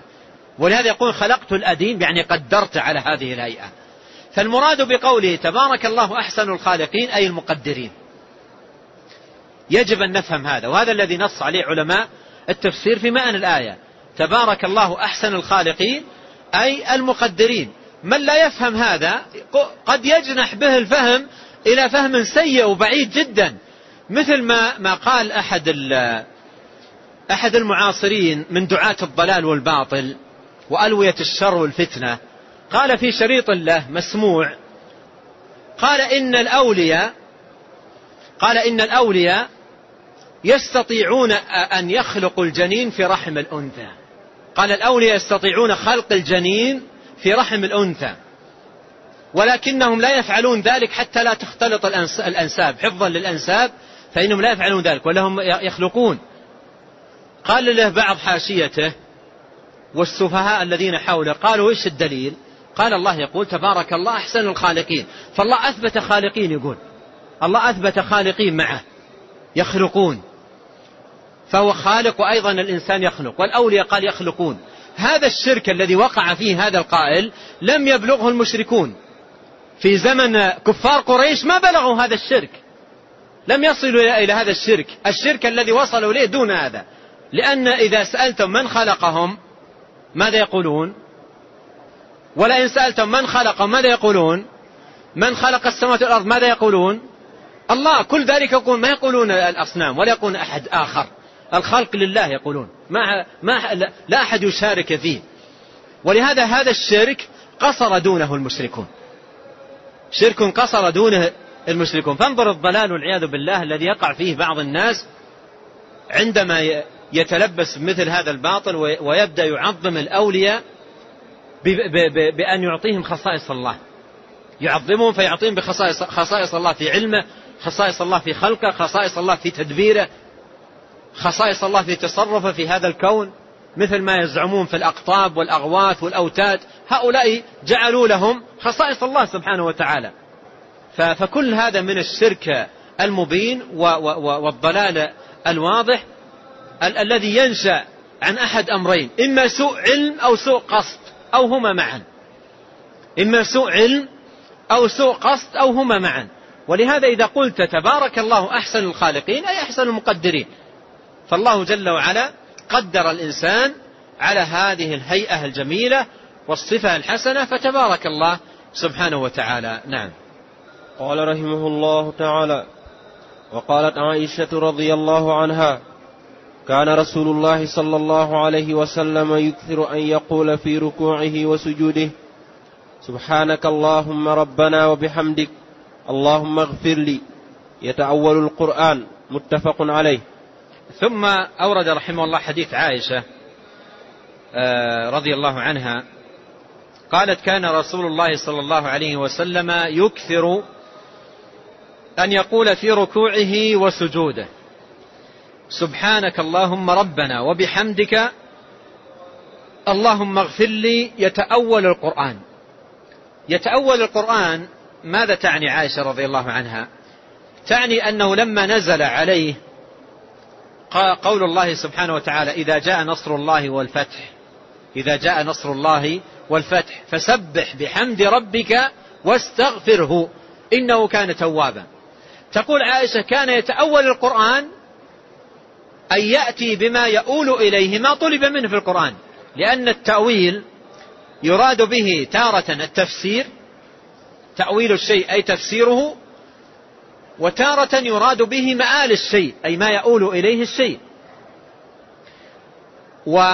ولهذا يقول خلقت الأديم يعني قدرت على هذه الهيئة. فالمراد بقوله تبارك الله أحسن الخالقين أي المقدرين. يجب أن نفهم هذا وهذا الذي نص عليه علماء التفسير في معنى الآية. تبارك الله أحسن الخالقين أي المقدرين. من لا يفهم هذا قد يجنح به الفهم إلى فهم سيء وبعيد جدا. مثل ما ما قال أحد أحد المعاصرين من دعاة الضلال والباطل وألوية الشر والفتنة. قال في شريط له مسموع قال إن الأولياء قال إن الأولياء يستطيعون أن يخلقوا الجنين في رحم الأنثى. قال الأولياء يستطيعون خلق الجنين في رحم الأنثى. ولكنهم لا يفعلون ذلك حتى لا تختلط الأنساب. حفظا للأنساب فإنهم لا يفعلون ذلك ولا هم يخلقون. قال له بعض حاشيته والسفهاء الذين حوله قالوا إيش الدليل؟ قال الله يقول تبارك الله أحسن الخالقين. فالله أثبت خالقين يقول. الله أثبت خالقين معه يخلقون. فهو خالق وأيضا الإنسان يخلق والأولياء قال يخلقون. هذا الشرك الذي وقع فيه هذا القائل لم يبلغه المشركون. في زمن كفار قريش ما بلغوا هذا الشرك. لم يصلوا إلى هذا الشرك. الشرك الذي وصلوا إليه دون هذا. لأن إذا سألتم من خلقهم ماذا يقولون؟ ولئن سألتم من خلقهم ماذا يقولون؟ من خلق السماوات والأرض ماذا يقولون؟ الله كل ذلك يقول ما يقولون الأصنام ولا يقولون أحد آخر. الخلق لله يقولون. ما, ما لا أحد يشارك فيه. ولهذا هذا الشرك قصر دونه المشركون. شرك قصر دونه المشركون. فانظر الضلال والعياذ بالله الذي يقع فيه بعض الناس عندما يتلبس مثل هذا الباطل ويبدأ يعظم الأولياء بأن يعطيهم خصائص الله. يعظمهم فيعطيهم بخصائص خصائص الله في علمه خصائص الله في خلقه خصائص الله في تدبيره خصائص الله في تصرفه في هذا الكون. مثل ما يزعمون في الأقطاب والأغواث والأوتاد هؤلاء جعلوا لهم خصائص الله سبحانه وتعالى. فكل هذا من الشرك المبين والضلال الواضح الذي ينشأ عن أحد أمرين إما سوء علم أو سوء قصد أو هما معا. إما سوء علم أو سوء قصد أو هما معا. ولهذا إذا قلت تبارك الله أحسن الخالقين أي أحسن المقدرين. فالله جل وعلا قدر الإنسان على هذه الهيئة الجميلة والصفة الحسنة فتبارك الله سبحانه وتعالى. نعم. قال رحمه الله تعالى وقالت عائشة رضي الله عنها كان رسول الله صلى الله عليه وسلم يكثر أن يقول في ركوعه وسجوده سبحانك اللهم ربنا ثم أورد رحمه الله حديث عائشة آه، رضي الله عنها قالت كان رسول الله صلى الله عليه وسلم يكثر أن يقول في ركوعه وسجوده. سبحانك اللهم ربنا وبحمدك اللهم اغفر لي يتأول القرآن. يتأول القرآن ماذا تعني عائشة رضي الله عنها؟ تعني أنه لما نزل عليه قول الله سبحانه وتعالى إذا جاء نصر الله والفتح إذا جاء نصر الله والفتح فسبح بحمد ربك واستغفره إنه كان توابا. تقول عائشة كان يتأول القرآن أن يأتي بما يؤول إليه ما طلب منه في القرآن لأن التأويل يراد به تارة التفسير تأويل الشيء أي تفسيره وتارة يراد به مآل الشيء أي ما يؤول إليه الشيء. و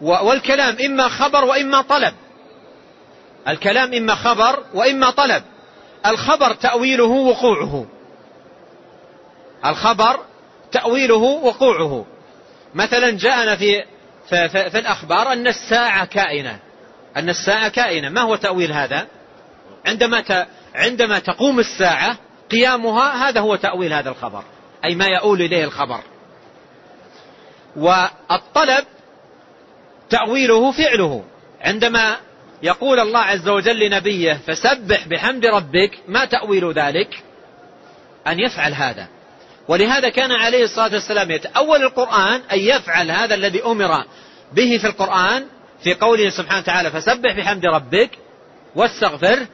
والكلام إما خبر وإما طلب. الكلام إما خبر وإما طلب. الخبر تأويله وقوعه. الخبر تأويله وقوعه. مثلا جاءنا في, في, في, في الأخبار أن الساعة كائنة. أن الساعة كائنة. ما هو تأويل هذا؟ عندما عندما تقوم الساعة قيامها هذا هو تأويل هذا الخبر أي ما يؤول إليه الخبر. والطلب تأويله فعله. عندما يقول الله عز وجل لنبيه فسبح بحمد ربك ما تأويل ذلك؟ أن يفعل هذا. ولهذا كان عليه الصلاة والسلام يتأول القرآن أن يفعل هذا الذي أمر به في القرآن في قوله سبحانه وتعالى فسبح بحمد ربك واستغفر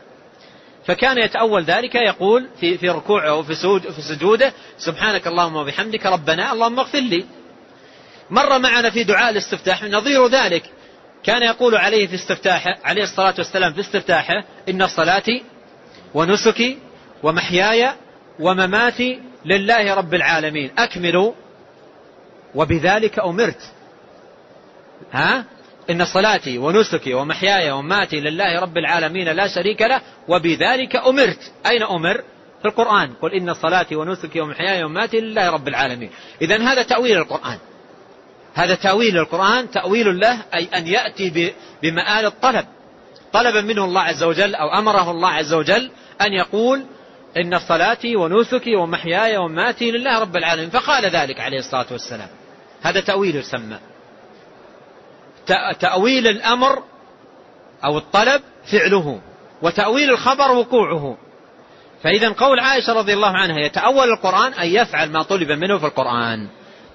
فكان يتأول ذلك يقول في في ركوعه وفي في سجوده سبحانك اللهم وبحمدك ربنا اللهم اغفر لي. مر معنا في دعاء الاستفتاح نظير ذلك. كان يقول عليه في استفتاحه عليه الصلاة والسلام في استفتاحه إن صلاتي ونسكي ومحياي ومماتي لله رب العالمين. أكملوا وبذلك أمرت. ها؟ إن صلاتي ونسكي ومحياي ومماتي لله رب العالمين لا شريك له وبذلك أمرت. أين أمر؟ في القرآن. قل إن صلاتي ونسكي ومحياي ومماتي لله رب العالمين. إذا هذا تأويل القرآن. هذا تأويل القرآن تأويل له أي أن يأتي بمآل الطلب. طلبا منه الله عز وجل أو أمره الله عز وجل أن يقول إن صلاتي ونسكي ومحياي ومماتي لله رب العالمين. فقال ذلك عليه الصلاة والسلام. هذا تأويل يسمى. تأويل الأمر أو الطلب فعله وتأويل الخبر وقوعه. فإذا قول عائشة رضي الله عنها يتأول القرآن أن يفعل ما طلب منه في القرآن.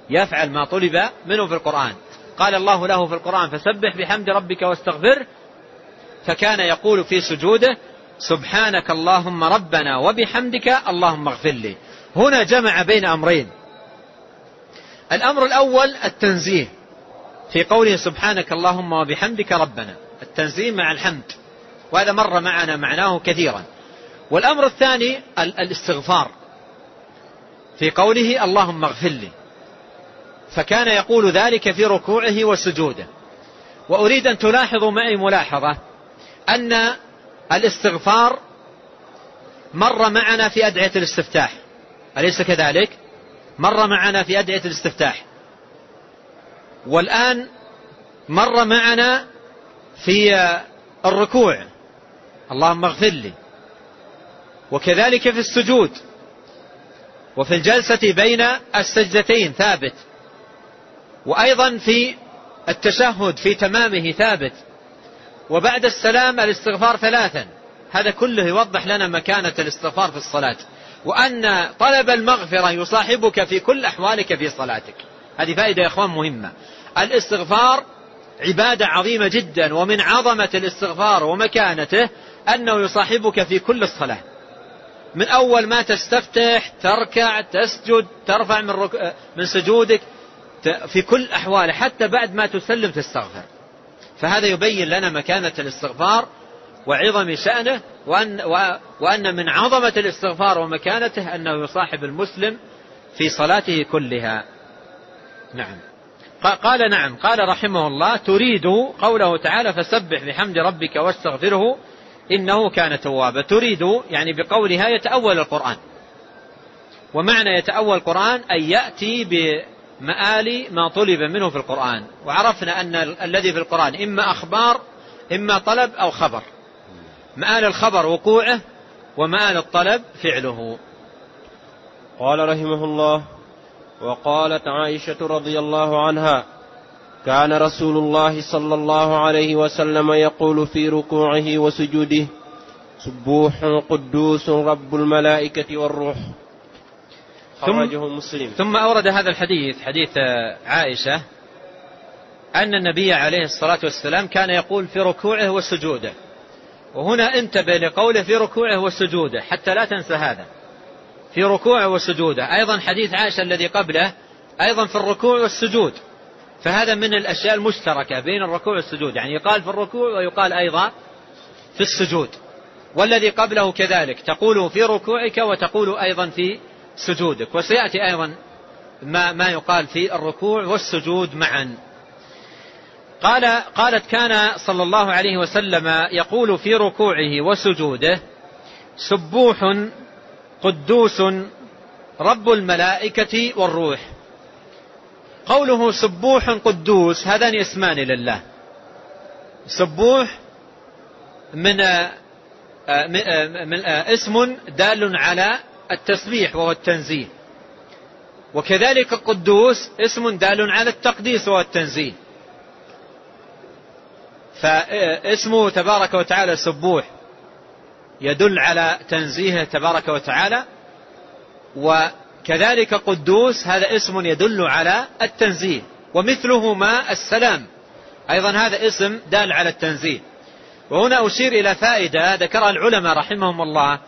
يفعل ما طلب منه في القرآن. قال الله له في القرآن فسبح بحمد ربك واستغفر. فكان يقول في سجوده سبحانك اللهم ربنا وبحمدك اللهم اغفر لي. هنا جمع بين أمرين. الأمر الأول التنزيه. في قوله سبحانك اللهم وبحمدك ربنا التنزيه مع الحمد وهذا مر معنا معناه كثيرا. والأمر الثاني الاستغفار في قوله اللهم اغفر لي فكان يقول ذلك في ركوعه وسجوده. وأريد أن تلاحظوا معي ملاحظة أن الاستغفار مر معنا في أدعية الاستفتاح. أليس كذلك؟ مر معنا في أدعية الاستفتاح. والآن مر معنا في الركوع. اللهم اغفر لي. وكذلك في السجود. وفي الجلسة بين السجدتين ثابت. وأيضا في التشهد في تمامه ثابت. وبعد السلام الاستغفار ثلاثا. هذا كله يوضح لنا مكانة الاستغفار في الصلاة. وأن طلب المغفرة يصاحبك في كل أحوالك في صلاتك. هذه فائدة يا إخوان مهمة. الاستغفار عبادة عظيمة جدا ومن عظمة الاستغفار ومكانته أنه يصاحبك في كل الصلاة. من أول ما تستفتح تركع تسجد ترفع من, رك... من سجودك في كل أحواله حتى بعد ما تسلم تستغفر. فهذا يبين لنا مكانة الاستغفار وعظم شأنه وأن, وأن من عظمة الاستغفار ومكانته أنه يصاحب المسلم في صلاته كلها. نعم. قال نعم قال رحمه الله تريد قوله تعالى فسبح بحمد ربك واستغفره إنه كان توابا. تريد يعني بقولها يتأول القرآن. ومعنى يتأول القرآن أن يأتي مآل ما طلب منه في القرآن. وعرفنا أن الذي في القرآن إما أخبار إما طلب أو خبر. مآل الخبر وقوعه ومآل الطلب فعله. قال رحمه الله وقالت عائشة رضي الله عنها كان رسول الله صلى الله عليه وسلم يقول في ركوعه وسجوده سبوح قدوس رب الملائكة والروح. خرجه مسلم. ثم أورد هذا الحديث حديث عائشة أن النبي عليه الصلاة والسلام كان يقول في ركوعه وسجوده. وهنا انتبه لقوله في ركوعه وسجوده حتى لا تنسى هذا. في ركوعه وسجوده. أيضا حديث عائشة الذي قبله أيضا في الركوع والسجود. فهذا من الأشياء المشتركة بين الركوع والسجود. يعني يقال في الركوع ويقال أيضا في السجود. والذي قبله كذلك. تقول في ركوعك وتقول أيضا في سجودك. وسيأتي أيضا ما, ما يقال في الركوع والسجود معا. قال قالت كان صلى الله عليه وسلم يقول في ركوعه وسجوده سبوح قدوس رب الملائكة والروح. قوله سبوح قدوس هذان اسمان لله. سبوح من من اسم دال على التسبيح وهو التنزيه وكذلك قدوس اسم دال على التقديس وهو التنزيه فاسمه تبارك وتعالى سبوح. يدل على تنزيهه تبارك وتعالى وكذلك قدوس هذا اسم يدل على التنزيه ومثلهما السلام أيضا هذا اسم دال على التنزيه. وهنا أشير إلى فائدة ذكرها العلماء رحمهم الله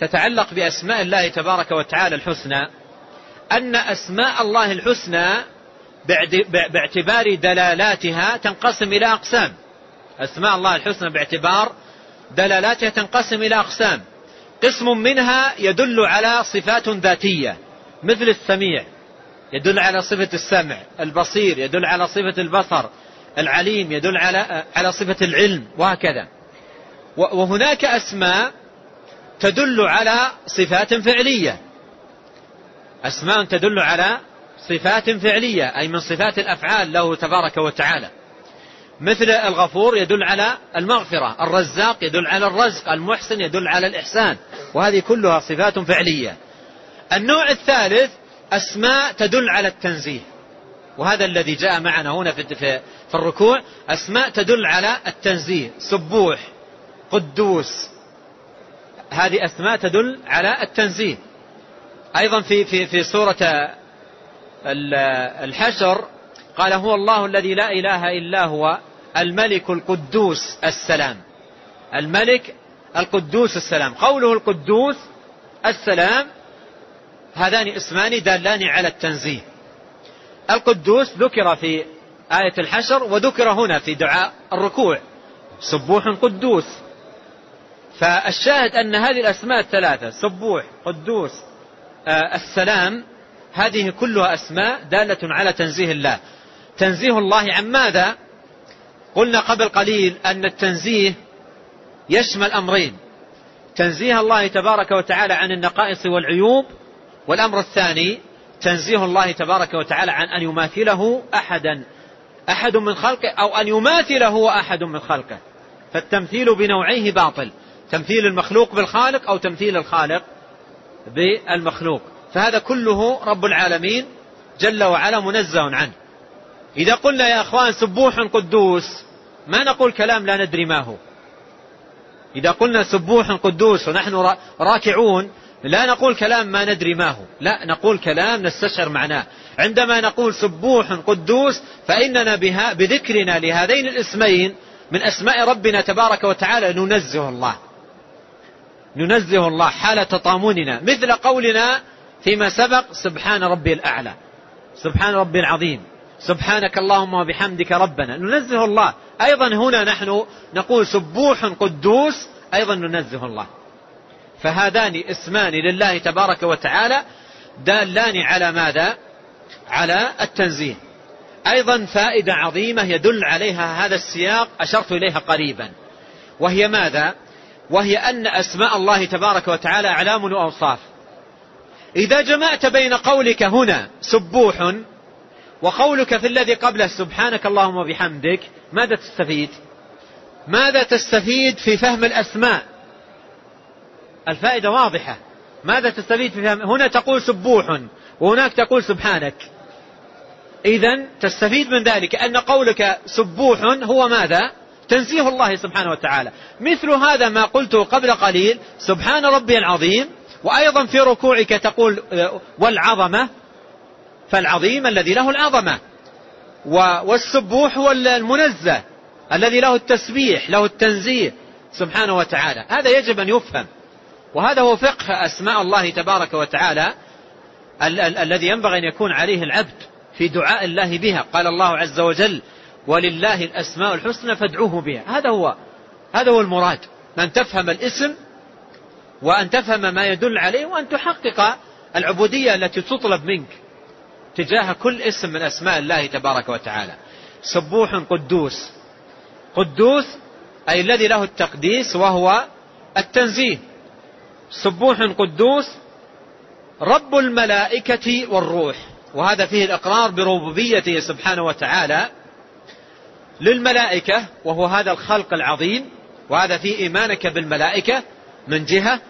تتعلق بأسماء الله تبارك وتعالى الحسنى أن أسماء الله الحسنى باعتبار دلالاتها تنقسم إلى أقسام. أسماء الله الحسنى باعتبار دلالاتها تنقسم إلى أقسام. قسم منها يدل على صفات ذاتية مثل السميع يدل على صفة السمع البصير يدل على صفة البصر العليم يدل على على صفة العلم وهكذا. وهناك أسماء تدل على صفات فعلية. أسماء تدل على صفات فعلية أي من صفات الأفعال له تبارك وتعالى. مثل الغفور يدل على المغفرة الرزاق يدل على الرزق المحسن يدل على الإحسان وهذه كلها صفات فعلية. النوع الثالث أسماء تدل على التنزيه وهذا الذي جاء معنا هنا في الركوع أسماء تدل على التنزيه سبوح قدوس. هذه أسماء تدل على التنزيه. أيضا في في في سورة الحشر قال هو الله الذي لا إله إلا هو الملك القدوس السلام. الملك القدوس السلام. قوله القدوس السلام هذان اسمان دالان على التنزيه. القدوس ذكر في آية الحشر وذكر هنا في دعاء الركوع. سبوح قدوس. فالشاهد أن هذه الأسماء الثلاثة سبوح قدوس آه السلام هذه كلها أسماء دالة على تنزيه الله. تنزيه الله عن ماذا؟ قلنا قبل قليل أن التنزيه يشمل أمرين. تنزيه الله تبارك وتعالى عن النقائص والعيوب والأمر الثاني تنزيه الله تبارك وتعالى عن أن يماثله أحدا. أحد من خلقه أو أن يماثله أحد من خلقه. فالتمثيل بنوعيه باطل. تمثيل المخلوق بالخالق أو تمثيل الخالق بالمخلوق. فهذا كله رب العالمين جل وعلا منزه عنه. إذا قلنا يا أخوان سبوح قدوس ما نقول كلام لا ندري ما هو. إذا قلنا سبوح قدوس ونحن راكعون لا نقول كلام ما ندري ما هو. لا نقول كلام نستشعر معناه. عندما نقول سبوح قدوس فإننا بها بذكرنا لهذين الاسمين من أسماء ربنا تبارك وتعالى ننزه الله. ننزه الله حال تطامننا مثل قولنا فيما سبق سبحان ربي الأعلى. سبحان ربي العظيم. سبحانك اللهم وبحمدك ربنا. ننزه الله. أيضا هنا نحن نقول سبوح قدوس أيضا ننزه الله. فهذان اسمان لله تبارك وتعالى دالان على ماذا؟ على التنزيه. أيضا فائدة عظيمة يدل عليها هذا السياق أشرت إليها قريبا. وهي ماذا؟ وهي أن أسماء الله تبارك وتعالى أعلام وأوصاف. إذا جمعت بين قولك هنا سبوح وقولك في الذي قبله سبحانك اللهم وبحمدك ماذا تستفيد؟ ماذا تستفيد في فهم الأسماء؟ الفائدة واضحة. ماذا تستفيد في فهم؟ هنا تقول سبوح وهناك تقول سبحانك. إذا تستفيد من ذلك أن قولك سبوح هو ماذا؟ تنزيه الله سبحانه وتعالى. مثل هذا ما قلته قبل قليل سبحان ربي العظيم وأيضا في ركوعك تقول والعظمة فالعظيم الذي له العظمة والسبوح هو المنزه الذي له التسبيح له التنزيه سبحانه وتعالى. هذا يجب أن يفهم. وهذا هو فقه أسماء الله تبارك وتعالى ال- ال- الذي ينبغي أن يكون عليه العبد في دعاء الله بها. قال الله عز وجل ولله الأسماء الحسنى فادعوه بها. هذا هو هذا هو المراد. أن تفهم الاسم وأن تفهم ما يدل عليه وأن تحقق العبودية التي تطلب منك. تجاه كل اسم من أسماء الله تبارك وتعالى. سبوح قدوس. قدوس أي الذي له التقديس وهو التنزيه. سبوح قدوس رب الملائكة والروح. وهذا فيه الإقرار بربوبيته سبحانه وتعالى للملائكة وهو هذا الخلق العظيم وهذا فيه إيمانك بالملائكة من جهة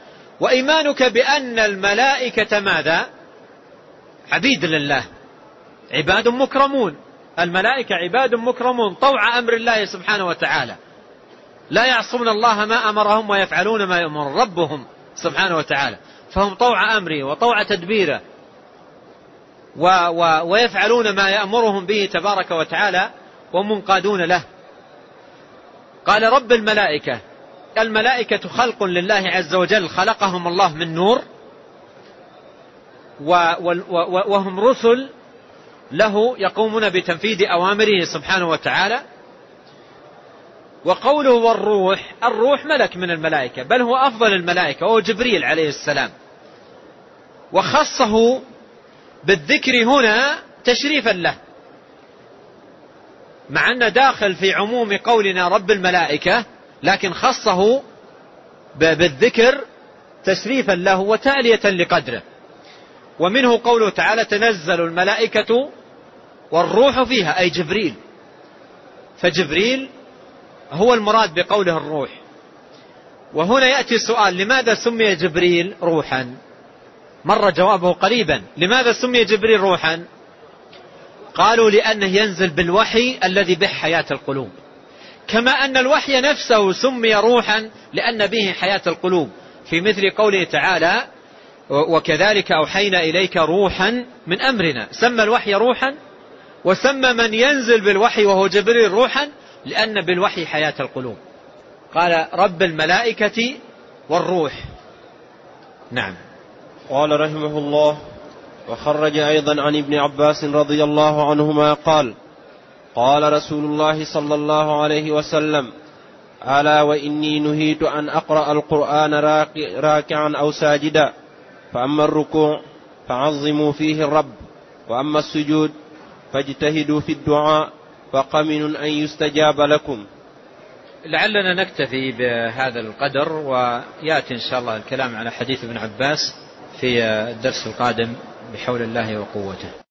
وإيمانك بأن الملائكة ماذا؟ عبيد لله. عباد مكرمون. الملائكة عباد مكرمون طوع أمر الله سبحانه وتعالى. لا يعصون الله ما أمرهم ويفعلون ما يأمر ربهم سبحانه وتعالى. فهم طوع أمره وطوع تدبيره. و و ويفعلون ما يأمرهم به تبارك وتعالى ومنقادون له. قال رب الملائكة الملائكة خلق لله عز وجل خلقهم الله من نور. وهم رسل له يقومون بتنفيذ أوامره سبحانه وتعالى. وقوله والروح الروح ملك من الملائكة بل هو أفضل الملائكة وهو جبريل عليه السلام. وخصه بالذكر هنا تشريفا له. مع أن داخل في عموم قولنا رب الملائكة لكن خصه بالذكر تشريفا له وتالية لقدره. ومنه قوله تعالى تنزل الملائكة والروح فيها أي جبريل. فجبريل هو المراد بقوله الروح. وهنا يأتي السؤال لماذا سمي جبريل روحا؟ مر جوابه قريبا. لماذا سمي جبريل روحا؟ قالوا لأنه ينزل بالوحي الذي به حياة القلوب. كما أن الوحي نفسه سمي روحا لأن به حياة القلوب. في مثل قوله تعالى وكذلك أوحينا إليك روحا من أمرنا. سمى الوحي روحا وسمى من ينزل بالوحي وهو جبريل روحا لأن بالوحي حياة القلوب. قال رب الملائكة والروح. نعم. قال رحمه الله وخرج أيضا عن ابن عباس رضي الله عنهما قال قال رسول الله صلى الله عليه وسلم ألا وإني نهيت أن أقرأ القرآن راكعا أو ساجدا فأما الركوع فعظموا فيه الرب وأما السجود فاجتهدوا في الدعاء فقمن أن يستجاب لكم. لعلنا نكتفي بهذا القدر ويأتي إن شاء الله الكلام على حديث ابن عباس في الدرس القادم بحول الله وقوته.